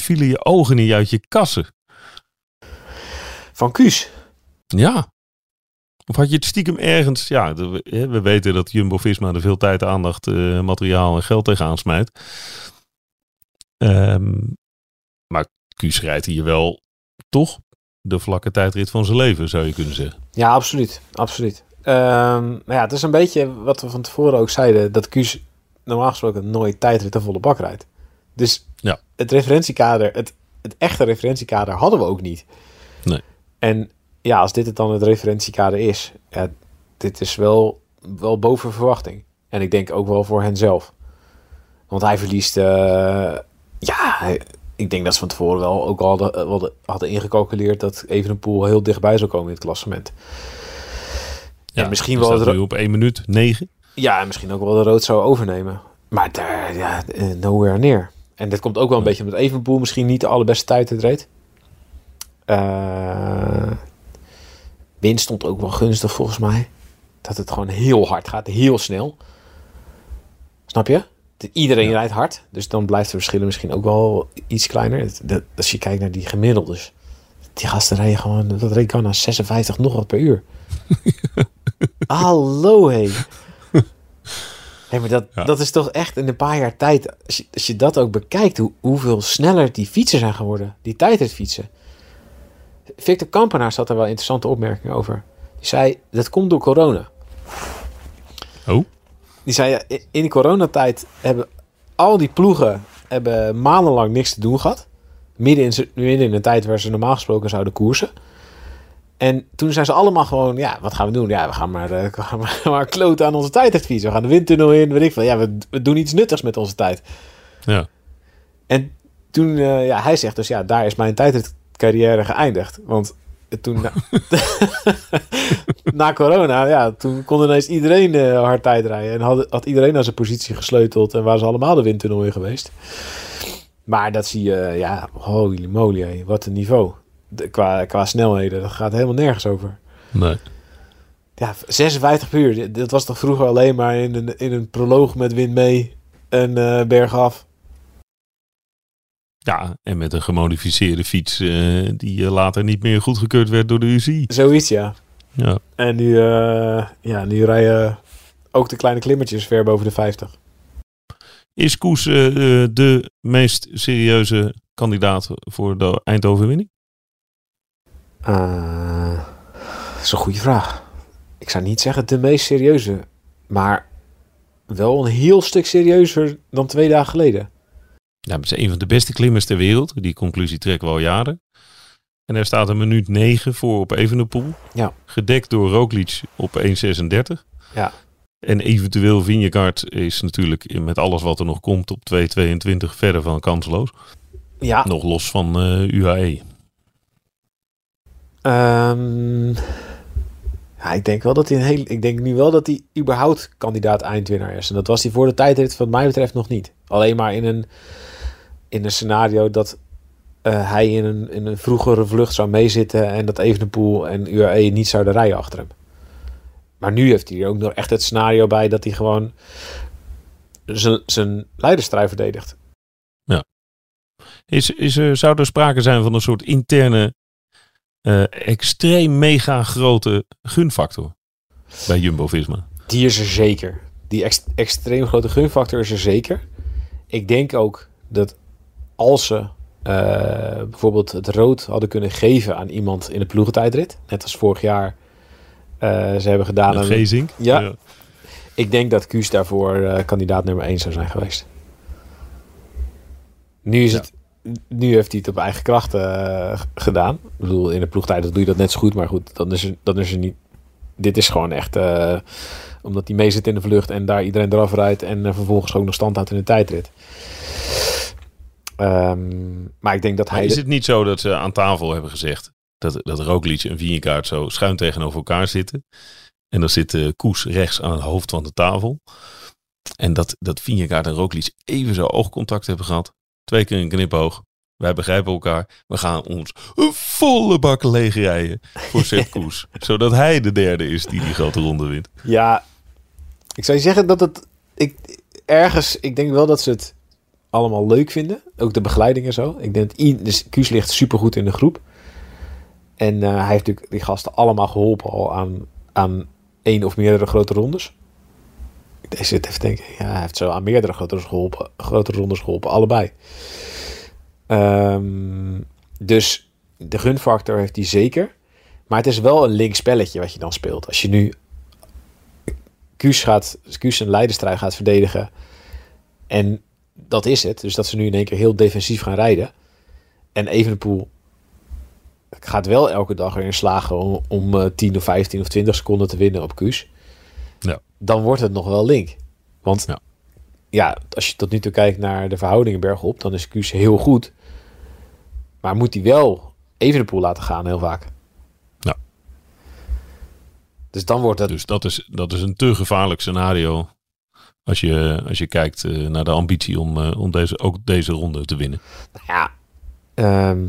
Vielen je ogen niet uit je kassen? van Kuus. Ja. Of had je het stiekem ergens... Ja, we weten dat Jumbo-Visma er veel tijd, aandacht, eh, materiaal en geld tegenaan smijt. Ehm, maar Kuus rijdt hier wel toch de vlakke tijdrit van zijn leven, zou je kunnen zeggen. Ja, absoluut. absoluut. Ehm, maar ja, het is een beetje wat we van tevoren ook zeiden. Dat Kuus normaal gesproken nooit tijdrit de volle bak rijdt. Dus Ja. het referentiekader, het, het echte referentiekader hadden we ook niet. Nee. En ja, als dit het dan het referentiekader is, ja, dit is wel, wel boven verwachting. En ik denk ook wel voor hen zelf. Want hij verliest, eh, ja, hij- ik denk dat ze van tevoren wel ook al hadden, eh, hadden, hadden ingecalculeerd dat Evenepoel heel dichtbij zou komen in het klassement. Ja, en misschien dus wel dat op 1 minuut 9. Ja, en misschien ook wel de rood zou overnemen. Maar daar, ja, eh, nowhere neer. En dit komt ook wel een beetje omdat Evenpoel misschien niet de allerbeste tijd het reed. Wind stond ook wel gunstig volgens mij. Dat het gewoon heel hard gaat, heel snel. Snap je? De- Iedereen rijdt hard, dus dan blijft de verschillen misschien ook wel iets kleiner. Het- dat- Als je kijkt naar die gemiddeldes. Die gasten rijden gewoon, dat reed gewoon naar 56 nog wat per uur. [LAUGHS] Hallo hé. Hé, maar dat, Ja. dat is toch echt in een paar jaar tijd. Als je, als je dat ook bekijkt, hoe, hoeveel sneller die fietsen zijn geworden. Die tijdritfietsen. Victor Kampenaars had er wel interessante opmerkingen over. Die zei, dat komt door corona. Oh. Die zei, ja, in- die coronatijd hebben al die ploegen hebben maandenlang niks te doen gehad. Midden in, midden in een tijd waar ze normaal gesproken zouden koersen. En toen zijn ze allemaal gewoon, ja, wat gaan we doen? Ja, we gaan maar, eh, [LAUGHS] we gaan maar, maar kloten aan onze tijdritfiets. We gaan de windtunnel in, weet ik veel. Ja, we, we doen iets nuttigs met onze tijd. Ja. En toen, eh, ja, hij zegt dus, ja, daar is mijn tijdritcarrière geëindigd. Want toen, na, [LAUGHS] na corona, ja, toen kon ineens iedereen eh, hard tijd rijden. En had, had iedereen naar zijn positie gesleuteld en waren ze allemaal de windtunnel in geweest. Maar dat zie je, ja, holy moly, wat een niveau. De- qua, qua snelheden, dat gaat helemaal nergens over. Nee. Ja, 56 per uur. Dat was toch vroeger alleen maar in een, in een proloog met wind mee en eh bergaf. Ja, en met een gemodificeerde fiets eh, die eh, later niet meer goedgekeurd werd door de UCI. Zoiets, ja. Ja. En nu, eh, ja, nu rijden ook de kleine klimmetjes ver boven de 50. Is Koes de meest serieuze kandidaat voor de eindoverwinning? Dat is een goede vraag. Ik zou niet zeggen de meest serieuze, maar wel een heel stuk serieuzer dan twee dagen geleden. Ja, het is een van de beste klimmers ter wereld. Die conclusie trekken we al jaren. En hij staat een minuut 9 voor op Evenepoel. Ja. Gedekt door Roglic op 1.36. Ja. En eventueel Vingegaard is natuurlijk met alles wat er nog komt op 2.22 verder van kansloos. Ja, Nog los van eh, UAE. Ehm, ja, ik denk wel dat hij een heel. Ik denk nu wel dat hij überhaupt kandidaat eindwinnaar is. En dat was hij voor de tijdrit, wat mij betreft, nog niet. Alleen maar in een, in een scenario dat eh, hij in een, in een vroegere vlucht zou meezitten. En dat Evenepoel en UAE niet zouden rijden achter hem. Maar nu heeft hij ook nog echt het scenario bij dat hij gewoon zijn, zijn leiderstrui verdedigt. Is, is er, zou er sprake zijn van een soort interne, eh, extreem mega grote gunfactor bij Jumbo-Visma? Die is er zeker. Die ex- extreem grote gunfactor is er zeker. Ik denk ook dat als ze eh, bijvoorbeeld het rood hadden kunnen geven aan iemand in de ploegentijdrit, net als vorig jaar eh, ze hebben gedaan. Met Gezink? Ja. Ik denk dat Kuus daarvoor eh, kandidaat nummer 1 zou zijn geweest. Nu, is Ja. het, nu heeft hij het op eigen krachten gedaan. Ik bedoel, in de ploegtijd doe je dat net zo goed. Maar goed, dan is er, dan is er niet... Dit is gewoon echt... omdat hij mee zit in de vlucht en daar iedereen eraf rijdt... en vervolgens ook nog stand houdt in de tijdrit. Ehm, maar ik denk dat Maar hij... is het niet zo dat ze aan tafel hebben gezegd dat, dat Roglic en Vingegaard zo schuin tegenover elkaar zitten? En dan zit eh, Koes rechts aan het hoofd van de tafel. En dat, dat Vingegaard en Roglic even zo oogcontact hebben gehad. Twee keer een knipoog. Wij begrijpen elkaar. We gaan ons een volle bak leeg rijden voor Sepp [LAUGHS] Koes. zodat hij de derde is die die grote ronde wint. Ja, ik zou je zeggen dat het... Ik, ergens, ik denk wel dat ze het allemaal leuk vinden. Ook de begeleiding en zo. Ik denk dus Kuus ligt supergoed in de groep. En eh, hij heeft natuurlijk die gasten allemaal geholpen al aan, aan één of meerdere grote rondes. Ik zit even denken, ja, hij heeft zo aan meerdere grote, geholpen, grote rondes geholpen, allebei. Ehm, dus de gunfactor heeft hij zeker. Maar het is wel een link spelletje wat je dan speelt. Als je nu Kuus, gaat, Kuus een leiderstrijd gaat verdedigen. En dat is het. Dus dat ze nu in één keer heel defensief gaan rijden. En Evenepoel gaat wel elke dag erin slagen om, om eh, 10 of 15 of 20 seconden te winnen op Kuus. Ja. Dan wordt het nog wel link. Want Ja. ja. als je tot nu toe kijkt naar de verhoudingen bergop, dan is Kuus heel goed. Maar moet hij wel Evenepoel laten gaan heel vaak. Ja. Dus dan wordt het... Dus dat is, dat is een te gevaarlijk scenario. Als je, als je kijkt eh, naar de ambitie om, eh, om deze, ook deze ronde te winnen. Nou ja, ehm,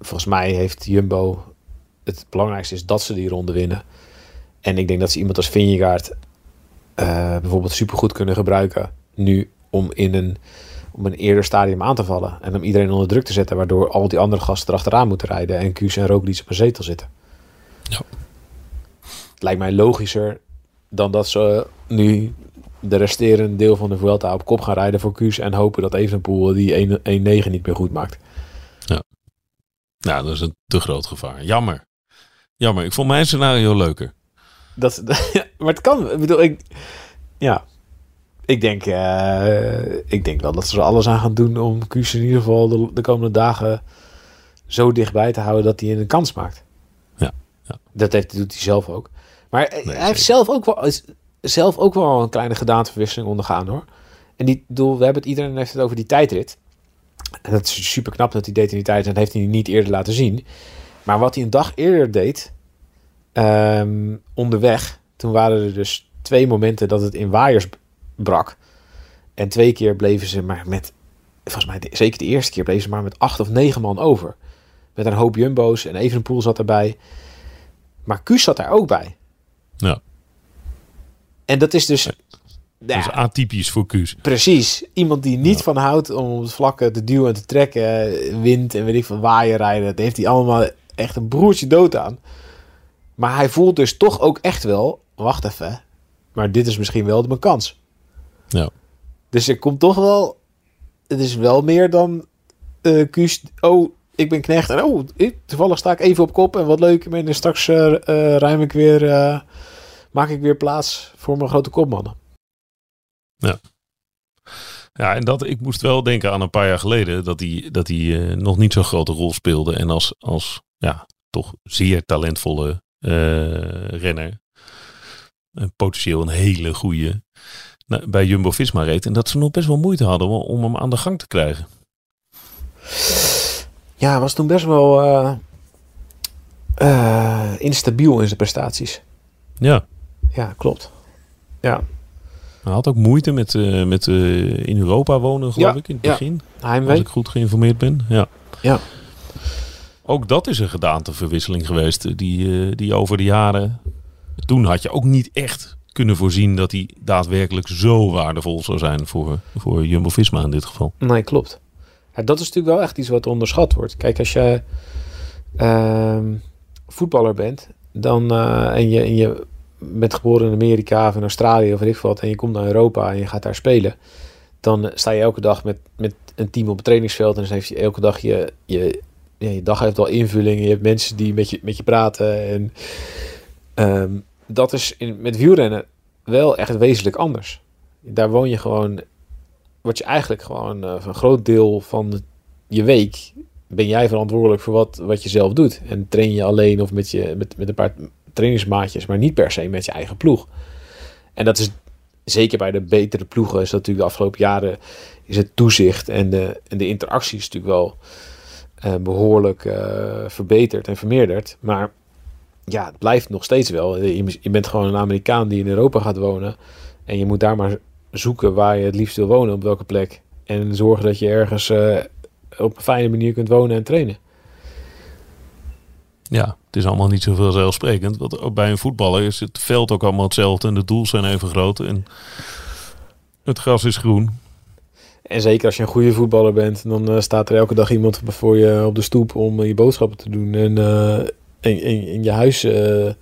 volgens mij heeft Jumbo... Het belangrijkste is dat ze die ronde winnen. En ik denk dat ze iemand als Vingegaard eh, bijvoorbeeld supergoed kunnen gebruiken nu om in een, om een eerder stadium aan te vallen. En om iedereen onder druk te zetten, waardoor al die andere gasten erachteraan moeten rijden en Kuus en Roglic op een zetel zitten. Ja. Het lijkt mij logischer dan dat ze nu de resterende deel van de Vuelta op kop gaan rijden voor Kuus en hopen dat Evenepoel die 1-9 niet meer goed maakt. Nou, dat is een te groot gevaar. Jammer. Jammer. Ik vond mijn scenario leuker. Dat, [LAUGHS] maar het kan. Ik bedoel, ik, ja. Ik denk, eh, ik denk wel dat ze er alles aan gaan doen om Kuus in ieder geval de, de komende dagen zo dichtbij te houden dat hij een kans maakt. Ja, ja. Dat heeft, doet hij zelf ook. Maar hij heeft zelf ook, wel, is zelf ook wel een kleine gedaanteverwisseling ondergaan hoor. En die doel, we hebben het, iedereen heeft het over die tijdrit. En dat is super knap dat hij deed in die tijd. En dat heeft hij niet eerder laten zien. Maar wat hij een dag eerder deed, ehm, onderweg, toen waren er dus twee momenten dat het in waaiers brak. En twee keer bleven ze maar met, volgens mij zeker de eerste keer bleven ze maar met acht of negen man over. Met een hoop jumbo's en Evenepoel zat erbij. Maar Kuus zat daar ook bij. Ja. En dat is dus... Dat Ja, is atypisch voor Kuus. Precies. Iemand die niet van houdt om op het vlakke te duwen en te trekken, wind en weet ik van waaien rijden. Dat heeft hij allemaal echt een broertje dood aan. Maar hij voelt dus toch ook echt wel, wacht even, maar dit is misschien wel mijn kans. Ja. Dus er komt toch wel, het is wel meer dan eh Kuus, oh, ik ben knecht en oh, ik, toevallig sta ik even op kop en wat leuk, en straks eh eh, ruim ik weer, eh, maak ik weer plaats voor mijn grote kopmannen. Ja, en dat, ik moest wel denken aan een paar jaar geleden dat hij, dat hij eh, nog niet zo'n grote rol speelde. En als, als ja, toch zeer talentvolle eh, renner, en potentieel een hele goede, bij Jumbo-Visma reed. En dat ze nog best wel moeite hadden om, om hem aan de gang te krijgen. Ja, hij was toen best wel eh, eh, instabiel in zijn prestaties. Ja, Ja, klopt. Ja, hij had ook moeite met, eh, met eh, in Europa wonen, geloof Ja, ik, in het ja. begin. Als Heimwee. ik goed geïnformeerd ben. Ja. Ja. Ook dat is een gedaanteverwisseling geweest. eh, Die, die over de jaren. Toen had je ook niet echt kunnen voorzien dat hij daadwerkelijk zo waardevol zou zijn voor, voor Jumbo Visma in dit geval. Nee, klopt. Ja, dat is natuurlijk wel echt iets wat onderschat wordt. Kijk, als je ehm, voetballer bent dan, en, je, en je bent geboren in Amerika of in Australië of weet ik wat, en je komt naar Europa en je gaat daar spelen, dan sta je elke dag met, met een team op het trainingsveld en dan heeft je elke dag je, je, je dag heeft wel invulling. Je hebt mensen die met je, met je praten en ehm, dat is in, met wielrennen wel echt wezenlijk anders. Daar woon je gewoon word je eigenlijk gewoon voor een groot deel van je week ben jij verantwoordelijk voor wat, wat je zelf doet. En train je alleen of met, je, met, met een paar trainingsmaatjes, maar niet per se met je eigen ploeg. En dat is zeker bij de betere ploegen, is dat natuurlijk de afgelopen jaren is het toezicht en de, en de interactie is natuurlijk wel eh, behoorlijk eh, verbeterd en vermeerderd. Maar ja, het blijft nog steeds wel. Je, bent gewoon een Amerikaan die in Europa gaat wonen. En je moet daar maar zoeken waar je het liefst wil wonen, op welke plek. En zorgen dat je ergens eh, op een fijne manier kunt wonen en trainen. Ja, het is allemaal niet zo vanzelfsprekend. Want ook bij een voetballer is het veld ook allemaal hetzelfde. En de doels zijn even groot. En het gras is groen. En zeker als je een goede voetballer bent, dan eh, staat er elke dag iemand voor je op de stoep om eh, je boodschappen te doen en eh, in, in, in je huis te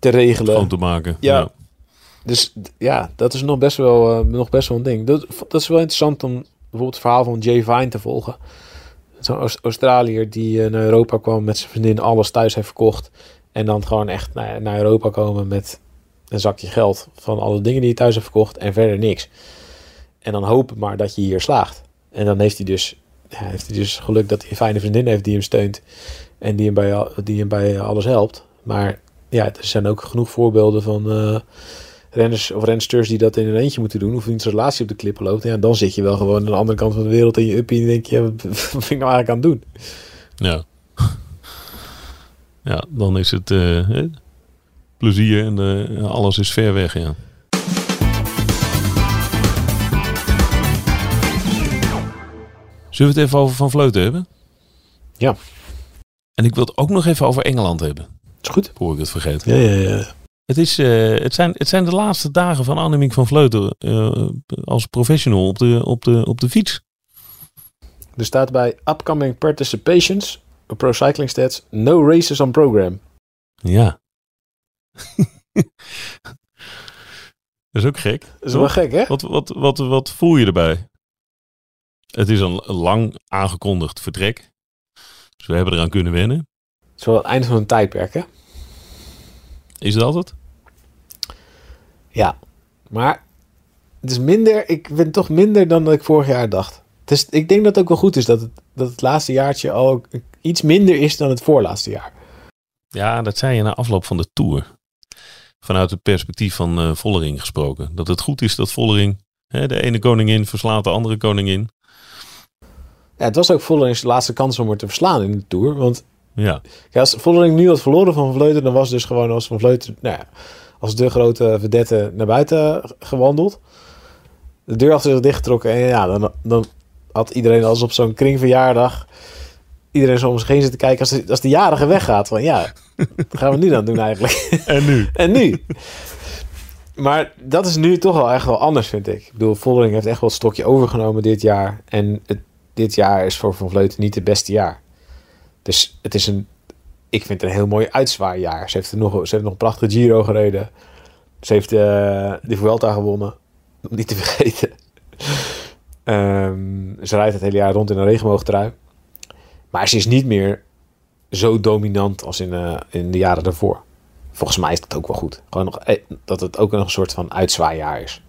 regelen. Schoon te maken. Ja. Dus ja, dat is nog best wel, nog best wel een ding. Dat, dat is wel interessant om bijvoorbeeld het verhaal van Jay Vine te volgen. Zo'n Aus- Australiër die eh, naar Europa kwam met zijn vriendin, alles thuis heeft verkocht. En dan gewoon echt naar, naar Europa komen met een zakje geld van alle dingen die hij thuis heeft verkocht en verder niks. En dan hopen maar dat je hier slaagt. En dan heeft hij dus, ja, heeft hij dus geluk dat hij een fijne vriendin heeft die hem steunt. En die hem bij, die hem bij alles helpt. Maar ja, er zijn ook genoeg voorbeelden van eh, renners of rensters die dat in een eentje moeten doen, of in zijn relatie op de klippen loopt, ja, dan zit je wel gewoon aan de andere kant van de wereld in je uppie en denk je, ja, wat, [LAUGHS] wat ben ik nou eigenlijk aan het doen? Ja. Ja, dan is het eh, hè, plezier en eh, alles is ver weg, ja. Zullen we het even over Van Vleuten hebben? Ja. En ik wil het ook nog even over Engeland hebben, Is goed? voor ik het vergeten. Ja, ja, ja. Het, is, eh, het, zijn, het zijn de laatste dagen van Annemiek van Vleuten eh, als professional op de, op, de, op de fiets. Er staat bij upcoming participations, Pro Cycling Stats, no races on program. Ja. [LAUGHS] dat is ook gek. Dat is wel toch? gek, hè? Wat, wat, wat, wat voel je erbij? Het is een lang aangekondigd vertrek. Dus we hebben eraan kunnen wennen. Het is wel het einde van een tijdperk, hè? Is dat het? Ja. Maar het is minder, ik ben toch minder dan dat ik vorig jaar dacht. Het is, ik denk dat het ook wel goed is dat het, dat het laatste jaartje al iets minder is dan het voorlaatste jaar. Ja, dat zei je na afloop van de Tour. Vanuit het perspectief van eh, Vollering gesproken. Dat het goed is dat Vollering hè, de ene koningin verslaat de andere koningin. Ja, het was ook Vollering's laatste kans om er te verslaan in de Tour. Want Ja, ja, als Vollering nu had verloren van Vleuten, dan was dus gewoon als Van Vleuten, nou ja, als de grote vedette naar buiten gewandeld. De deur achter zich dichtgetrokken en ja, dan, dan had iedereen als op zo'n kringverjaardag iedereen zo om zich heen zitten kijken als de, als de jarige weggaat. Van ja, wat gaan we nu dan doen eigenlijk? [LAUGHS] en nu? [LAUGHS] En nu? Maar dat is nu toch wel echt wel anders, vind ik. Ik bedoel, Vollering heeft echt wel het stokje overgenomen dit jaar. En het, dit jaar is voor Van Vleuten niet het beste jaar. Dus het is een... Ik vind het een heel mooi uitzwaaijaar. Ze heeft, nog, ze heeft nog een prachtige Giro gereden. Ze heeft eh, de Vuelta gewonnen. Om niet te [LAUGHS] vergeten. Ehm, ze rijdt het hele jaar rond in een regenboogtrui. Maar ze is niet meer zo dominant als in, eh, in de jaren daarvoor. Volgens mij is dat ook wel goed. Gewoon nog, eh, dat het ook nog een soort van uitzwaaijaar is.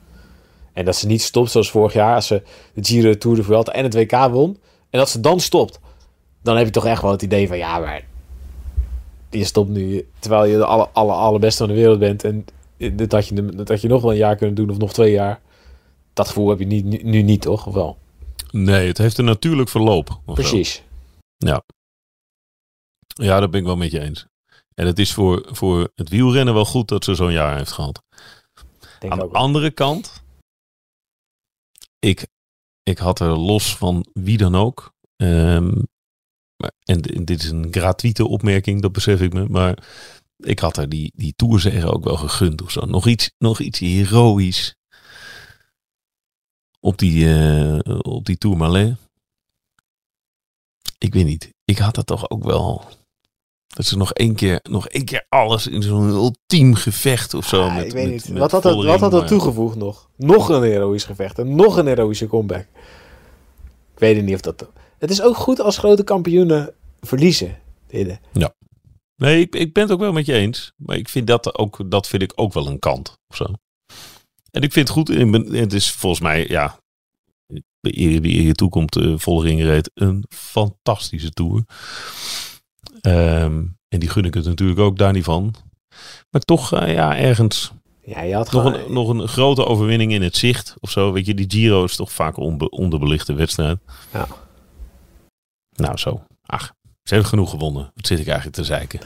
En dat ze niet stopt zoals vorig jaar. Als ze de Giro, Tour de Vuelta en het WK won. En dat ze dan stopt. Dan heb je toch echt wel het idee van... Ja, maar je stopt nu terwijl je de alle, alle, allerbeste van de wereld bent. En dat had, je, dat had je nog wel een jaar kunnen doen of nog twee jaar. Dat gevoel heb je niet, nu, nu niet, toch? Of wel? Nee, het heeft een natuurlijk verloop. Precies. Ja, dat ben ik wel met je eens. En het is voor, voor het wielrennen wel goed dat ze zo'n jaar heeft gehad. Denk Aan de andere kant, ik, ik had er los van wie dan ook. ehm, maar- en, en dit is een gratuite opmerking, dat besef ik me. Maar ik had er die, die toerzegger ook wel gegund of zo. Nog iets, nog iets heroïs op die, eh op die Tour Malais. Ik weet niet. Ik had dat toch ook wel. Dat ze nog één keer, nog één keer alles in zo'n ultiem gevecht of zo. Ah, met, ik weet met- niet. met wat had dat, wat had dat maar- toegevoegd nog? Nog een heroïsch gevecht en nog een heroïsche comeback. Ik weet niet of dat... Het is ook goed als grote kampioenen verliezen. Hidde. Nee, ik, ik ben het ook wel met je eens. Maar ik vind dat ook, dat vind ik ook wel een kant of zo. En ik vind het goed. Het is volgens mij, ja, die je toekomt, uh, Vollering reed een fantastische tour. Ehm, en die gun ik het natuurlijk ook daar niet van. Maar toch, eh, ja, ergens Ja, je had nog gewoon... een, nog een grote overwinning in het zicht of zo. Weet je, die Giro is toch vaak onbe- onderbelichte wedstrijd. Ja. Nou, zo. Ach, ze heeft genoeg gewonnen. Wat zit ik eigenlijk te zeiken?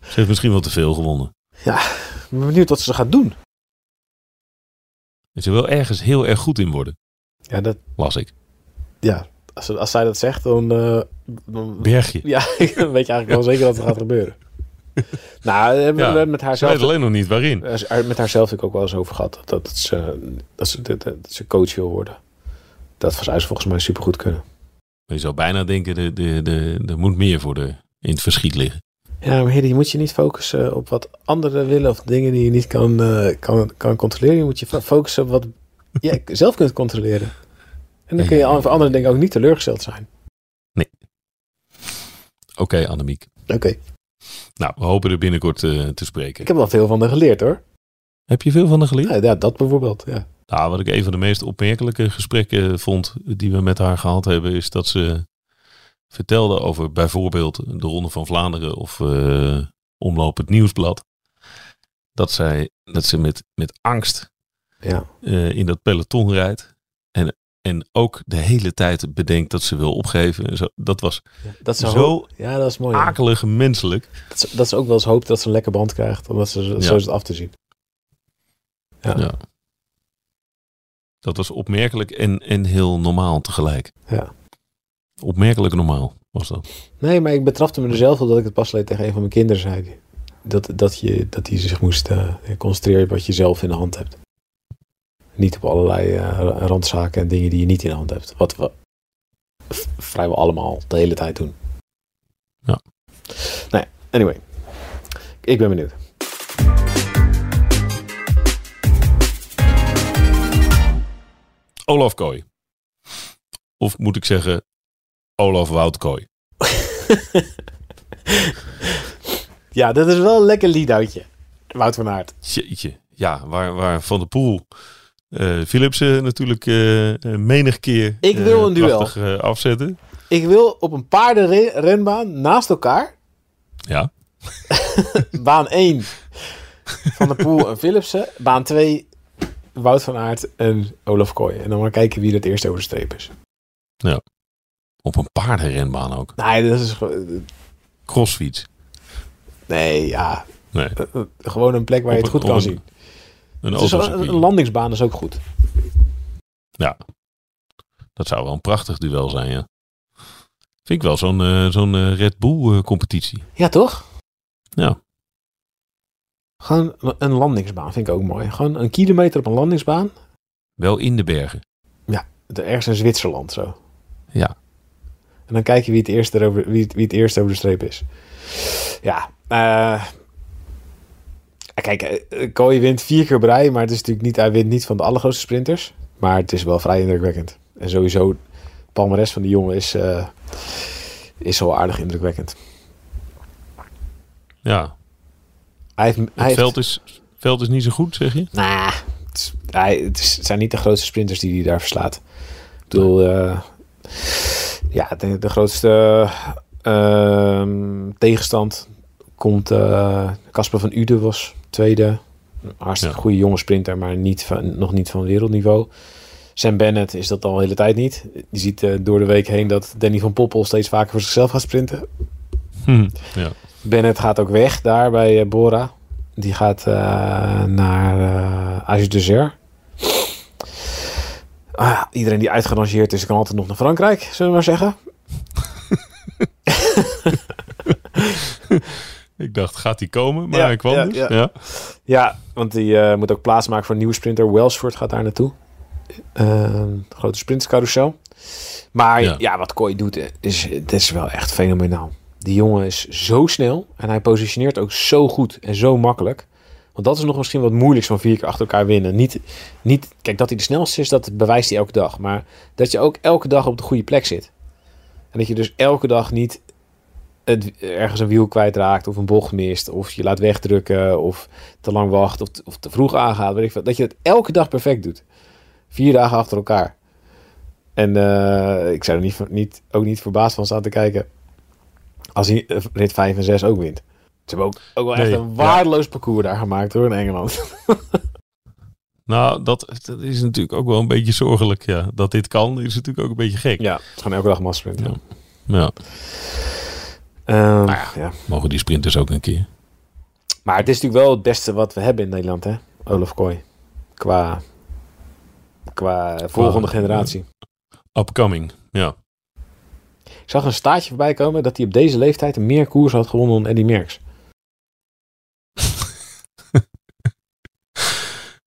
ze heeft misschien wel te veel gewonnen. Ik ben benieuwd wat ze gaat doen. En ze wil ergens heel erg goed in worden, Ja, dat, las ik. ja als, als zij dat zegt, dan... eh, dan Bergje. ja, [LAUGHS] dan weet je eigenlijk wel zeker dat het gaat gebeuren. nou, we Ja, met haar zelf... alleen nog niet waarin. Met haar zelf heb ik ook wel eens over gehad. Dat, dat, ze, dat, ze, dat, dat ze coach wil worden. Dat zou ze volgens mij supergoed kunnen. Je zou bijna denken, er de, de, de, moet meer voor de, in het verschiet liggen. Ja, maar Hidde, je moet je niet focussen op wat anderen willen of dingen die je niet kan, eh, kan, kan controleren. Je moet je fo- focussen op wat je [LAUGHS] zelf kunt controleren. En dan kun je voor andere dingen ook niet teleurgesteld zijn. Oké, Annemiek. Oké. Nou, we hopen er binnenkort eh, te spreken. Ik heb wel veel van haar geleerd hoor. Heb je veel van de geleerd? Ja, ja, dat bijvoorbeeld. Ja. Nou, wat ik een van de meest opmerkelijke gesprekken vond die we met haar gehad hebben, is dat ze vertelde over bijvoorbeeld de Ronde van Vlaanderen of eh, Omloop het Nieuwsblad. Dat zij dat ze met, met angst Ja. eh, in dat peloton rijdt. En, en ook de hele tijd bedenkt dat ze wil opgeven. Zo. Dat was Dat Zo zo. Ja, dat is mooi. ja. akelig menselijk. Dat, is ook wel eens hoop dat ze een lekker band krijgt. Omdat ze zo is het af te zien. Ja. Dat was opmerkelijk en, en heel normaal tegelijk. Ja. Opmerkelijk normaal was dat. Nee, maar ik betrapte me er zelf op dat ik het pas alleen tegen een van mijn kinderen zei. Dat, dat, je, dat die zich moest eh, concentreren op wat je zelf in de hand hebt. Niet op allerlei eh, randzaken en dingen die je niet in de hand hebt. Wat we vrijwel allemaal de hele tijd doen. Ja. Nou ja, anyway. Ik ben benieuwd. Olaf Kooi. Of moet ik zeggen, Olaf Wout Kooi. [LAUGHS] Ja, dat is wel een lekker lead-outje. Wout van Aert. Jeetje. Ja, waar, waar Van der Poel eh Philipsen natuurlijk eh, menig keer Ik wil een duel. prachtig, afzetten. Ik wil op een paardenrenbaan naast elkaar Ja, [LAUGHS] Baan 1 Van der Poel en [LAUGHS] Philipsen. Baan 2 Wout van Aert en Olaf Kooi. En dan maar kijken wie het eerst over de streep is. op een paardenrenbaan ook. Nee, dat is Crossfiets. nee, ja. Nee, eh, eh, Gewoon een plek waar je het goed een- kan een zien. een Het is wel- autocircuit. een landingsbaan is ook goed. Dat zou wel een prachtig duel zijn, ja. Vind ik wel zo'n eh, zo'n Red Bull eh, competitie. Ja, toch? Ja. Gewoon een landingsbaan vind ik ook mooi. Gewoon een kilometer op een landingsbaan. Wel in de bergen. Ergens in Zwitserland zo. Ja. En dan kijk je wie het eerst, erover, wie het, wie het eerst over de streep is. Ja. eh kijk, eh, Kooi wint vier keer rij. Maar het is natuurlijk niet, hij wint niet van de allergrootste sprinters. Maar het is wel vrij indrukwekkend. En sowieso, het palmares van die jongen is, eh, is wel aardig indrukwekkend. Ja, Hij heeft, hij het heeft- veld, is, veld is niet zo goed, zeg je? Nou, het, hij, het, is- het zijn niet de grootste sprinters die hij daar verslaat. Ik bedoel, eh, ja, de, de grootste ehm, tegenstand komt eh, Casper van Uden was tweede. Een Hartstikke Ja. goede jonge sprinter, maar niet van, nog niet van wereldniveau. Sam Bennett is dat al de hele tijd niet. Je ziet eh, door de week heen dat Danny van Poppel steeds vaker voor zichzelf gaat sprinten. Hm. Ja. Bennett gaat ook weg daar bij eh, Bora. Die gaat eh, naar uh, Ages de Zer. Ah, iedereen die uitgerangeerd is, kan altijd nog naar Frankrijk, zullen we maar zeggen. [LAUGHS] Ik dacht, gaat die komen? Maar Ja, hij kwam ja, dus. ja. Ja. Ja, want die moet ook plaatsmaken voor een nieuwe sprinter. Welsford gaat daar naartoe. Ehm, grote sprintscarousel. Maar Ja. wat Kooi doet, is, het is wel echt fenomenaal. Die jongen is zo snel en hij positioneert ook zo goed en zo makkelijk. Want dat is nog misschien wat moeilijks van vier keer achter elkaar winnen. Niet, niet, kijk, dat hij de snelste is, dat bewijst hij elke dag. Maar dat je ook elke dag op de goede plek zit. En dat je dus elke dag niet het, ergens een wiel kwijtraakt of een bocht mist. Of je laat wegdrukken of te lang wacht of, of te vroeg aangaat. Weet ik. Dat je het elke dag perfect doet. Vier dagen achter elkaar. En eh, ik zou er niet, niet, ook niet verbaasd van staan te kijken als hij eh, rit 5 en 6 ook wint. Ze hebben ook, ook wel echt Nee, een ja. waardeloos parcours daar gemaakt hoor in Engeland. [LAUGHS] Nou, dat, dat is natuurlijk ook wel een beetje zorgelijk. Ja. Dat dit kan, is natuurlijk ook een beetje gek. Ja, het is gewoon elke dag massasprint. Ja. Ja. Ja, Ehm, ja. ja. mogen die sprinters ook een keer. Maar het is natuurlijk wel het beste wat we hebben in Nederland, hè? Olaf Kooi. Qua, qua volgende generatie. Upcoming, ja. Ik zag een staartje voorbij komen dat hij op deze leeftijd meer koers had gewonnen dan Eddy Merckx. [LAUGHS]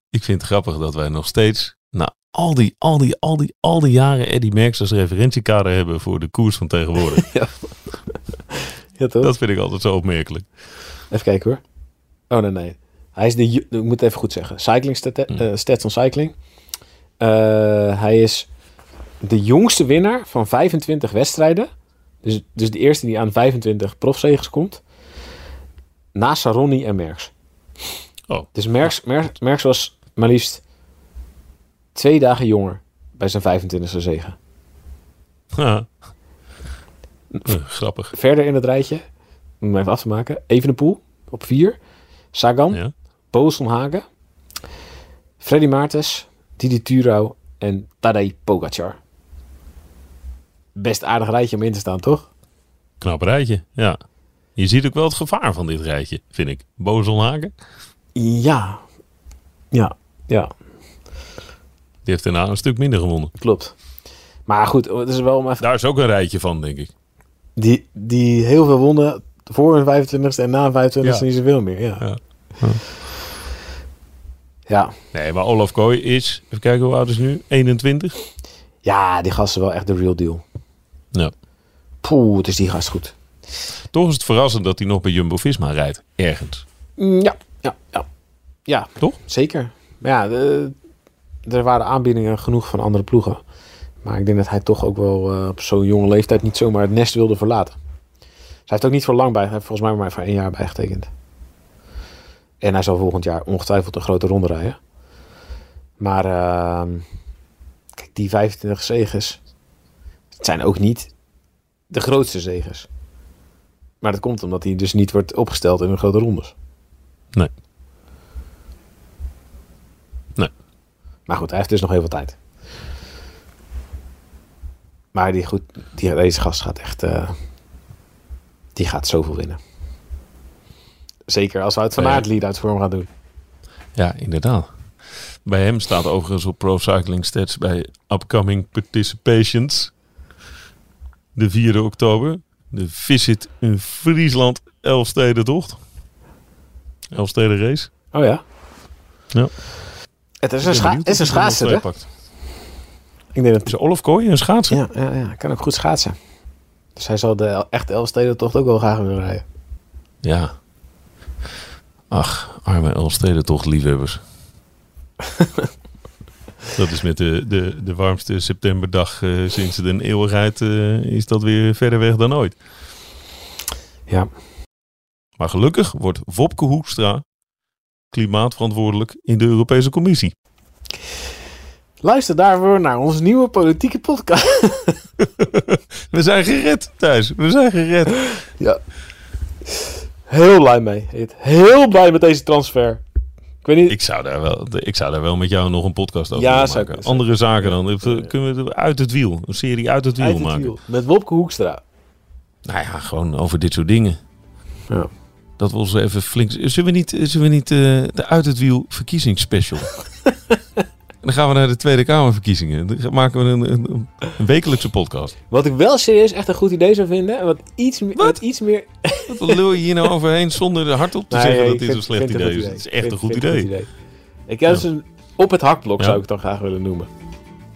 Ik vind het grappig dat wij nog steeds, na al die, al die, al die, al die jaren Eddie Merckx als referentiekader hebben voor de koers van tegenwoordig. [LAUGHS] Ja, toch? dat vind ik altijd zo opmerkelijk. Even kijken hoor. Oh nee, nee. Hij is de, ik moet het even goed zeggen. Cycling stat, eh, Stats on Cycling. Eh, hij is de jongste winnaar van 25 wedstrijden. Dus, dus de eerste die aan 25 profzegers komt. Na Saronni en Merckx. Oh. Dus Merckx, Merckx, Merckx was maar liefst twee dagen jonger bij zijn 25e zege. Ja. Eh, grappig. Verder in het rijtje, om even af te maken. Evenepoel op 4. Sagan Ja. Boselhagen, Freddy Maartens, Didi Turau en Tadej Pogacar. Best aardig rijtje om in te staan, toch? Knap rijtje, ja. Je ziet ook wel het gevaar van dit rijtje, vind ik. Bozelhagen, Ja. Ja, ja, die heeft daarna een stuk minder gewonnen. klopt. Maar goed, het is wel om even... Daar is ook een rijtje van, denk ik. Die, die heel veel wonnen voor een 25ste en na een 25ste Ja. niet zoveel meer. Ja. Ja. Ja. Nee, maar Olaf Kooi is, even kijken hoe oud is nu? 21? ja, die gast is wel echt de real deal. Ja. Poeh, het is die gast goed. Toch is het verrassend dat hij nog bij Jumbo-Visma rijdt. Ergens. Mm, Ja, ja, ja. Ja, Toch? zeker. Maar ja, de- er waren aanbiedingen genoeg van andere ploegen. Maar ik denk dat hij toch ook wel eh, op zo'n jonge leeftijd niet zomaar het nest wilde verlaten. Zij heeft ook niet voor lang bij. Hij heeft volgens mij maar voor één jaar bijgetekend. En hij zal volgend jaar ongetwijfeld een grote ronde rijden. Maar ehm, kijk, die 25 zegens het zijn ook niet de grootste zegens. Maar dat komt omdat hij dus niet wordt opgesteld in de grote rondes. Nee. Nee. Maar goed, hij heeft dus nog heel veel tijd. Maar die, goed, die, deze gast gaat echt... eh, die gaat zoveel winnen. Zeker als we het van. Aert lead uit vorm gaan doen. Ja, inderdaad. Bij hem staat overigens op Pro Cycling Stats bij Upcoming Participations. De 4e oktober. De Visit in Friesland Elfstedentocht. Elfsteden race. Oh ja? Ja. Het is een, scha is of een er schaatser, hè? pakt. Ik denk dat... Is Olaf Kooi een schaatser? Ja, ja, ja, kan ook goed schaatsen. Dus hij zal de echte Elfstedentocht ook wel graag willen rijden. Ja. Ach, arme Elfstedentocht liefhebbers. [LAUGHS] dat is met de, de, de warmste septemberdag eh, sinds de eeuwigheid eh, is dat weer verder weg dan ooit. Ja. Maar gelukkig wordt Wopke Hoekstra klimaatverantwoordelijk in de Europese Commissie. Luister daarvoor naar onze nieuwe politieke podcast. [LAUGHS] We zijn gered thuis. We zijn gered. ja. Heel blij mee. Heel blij met deze transfer. Ik weet niet... Ik zou daar wel, ik zou daar wel met jou nog een podcast over Ja, willen zou ik- maken. zou ik- Andere zaken dan. Kunnen we het uit het wiel. Een serie uit het wiel Uit het maken. wiel. Met Wopke Hoekstra. Nou ja, gewoon over dit soort dingen. Ja. Dat we ons even flink... Zullen we niet, zullen we niet eh, de Uit het Wiel verkiezingsspecial? [LAUGHS] dan gaan we naar de Tweede Kamerverkiezingen. Dan maken we een, een, een wekelijkse podcast. Wat ik wel serieus echt een goed idee zou vinden. en Wat iets, meer- wat iets meer... Wat lul je hier nou overheen zonder er hardop te Nee, zeggen dat dit een slecht idee is? Het is echt Vind- een goed idee. Ik heb dus een, op het hakblok Ja. zou ik het dan graag willen noemen.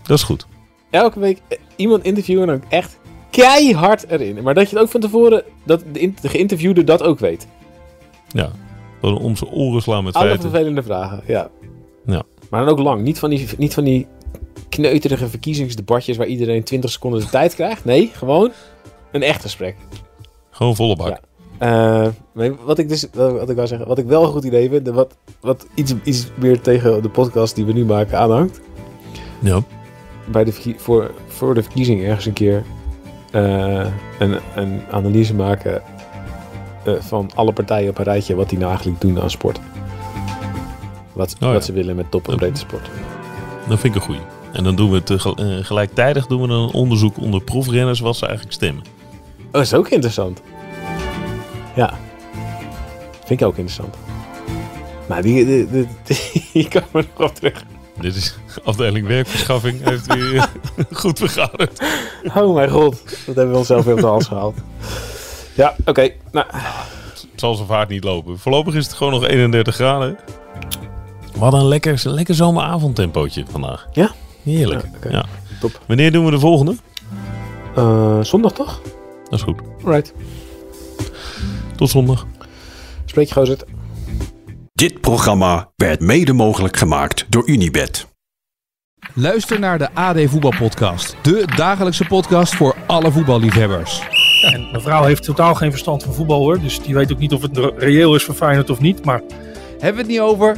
Dat is goed. Elke week eh, iemand interviewen en ook echt keihard erin. Maar dat je het ook van tevoren, dat de, geïnterviewde dat ook weet. Ja. Om zijn oren slaan met Alle feiten. vervelende vragen, ja. Ja. Maar dan ook lang. Niet van die, niet van die kneuterige verkiezingsdebatjes waar iedereen 20 seconden de tijd krijgt. Nee, gewoon een echt gesprek. Gewoon volle bak. Ja. Eh, nee, wat ik dus, wat ik wou zeggen, wat ik wel een goed idee vind, wat, wat iets, iets meer tegen de podcast die we nu maken aanhangt. Ja. Bij de, voor, voor de verkiezing ergens een keer eh, een, een analyse maken eh, van alle partijen op een rijtje wat die nou eigenlijk doen aan sport. Wat, ja. wat ze willen met top- en breedte sport. Dat vind ik een goeie. En dan doen we tegel- eh, gelijktijdig doen we dan een onderzoek onder proefrenners wat ze eigenlijk stemmen. Oh, dat is ook interessant. Ja. Vind ik ook interessant. Maar die, die, die, [LAUGHS] die, die kan me nog op terug. Dit is afdeling werkverschaffing. Heeft weer eh, [LAUGHS] goed vergaderd. Oh mijn god, dat hebben we onszelf weer op de hals gehaald. Ja, oké. Nou, Het zal zijn vaart niet lopen. Voorlopig is het gewoon nog 31 graden. We hadden een lekker, een lekker zomeravondtempootje vandaag. Ja? Heerlijk. Ja. Top. Wanneer doen we de volgende? eh, zondag toch? Dat is goed. Right. Tot zondag. Spreek je gozer. Dit programma werd mede mogelijk gemaakt door Unibed. Luister naar de AD Voetbalpodcast. De dagelijkse podcast voor alle voetballiefhebbers. En mijn vrouw heeft totaal geen verstand van voetbal hoor. Dus die weet ook niet of het reëel is voor Feyenoord of niet. Maar Hebben we het niet over?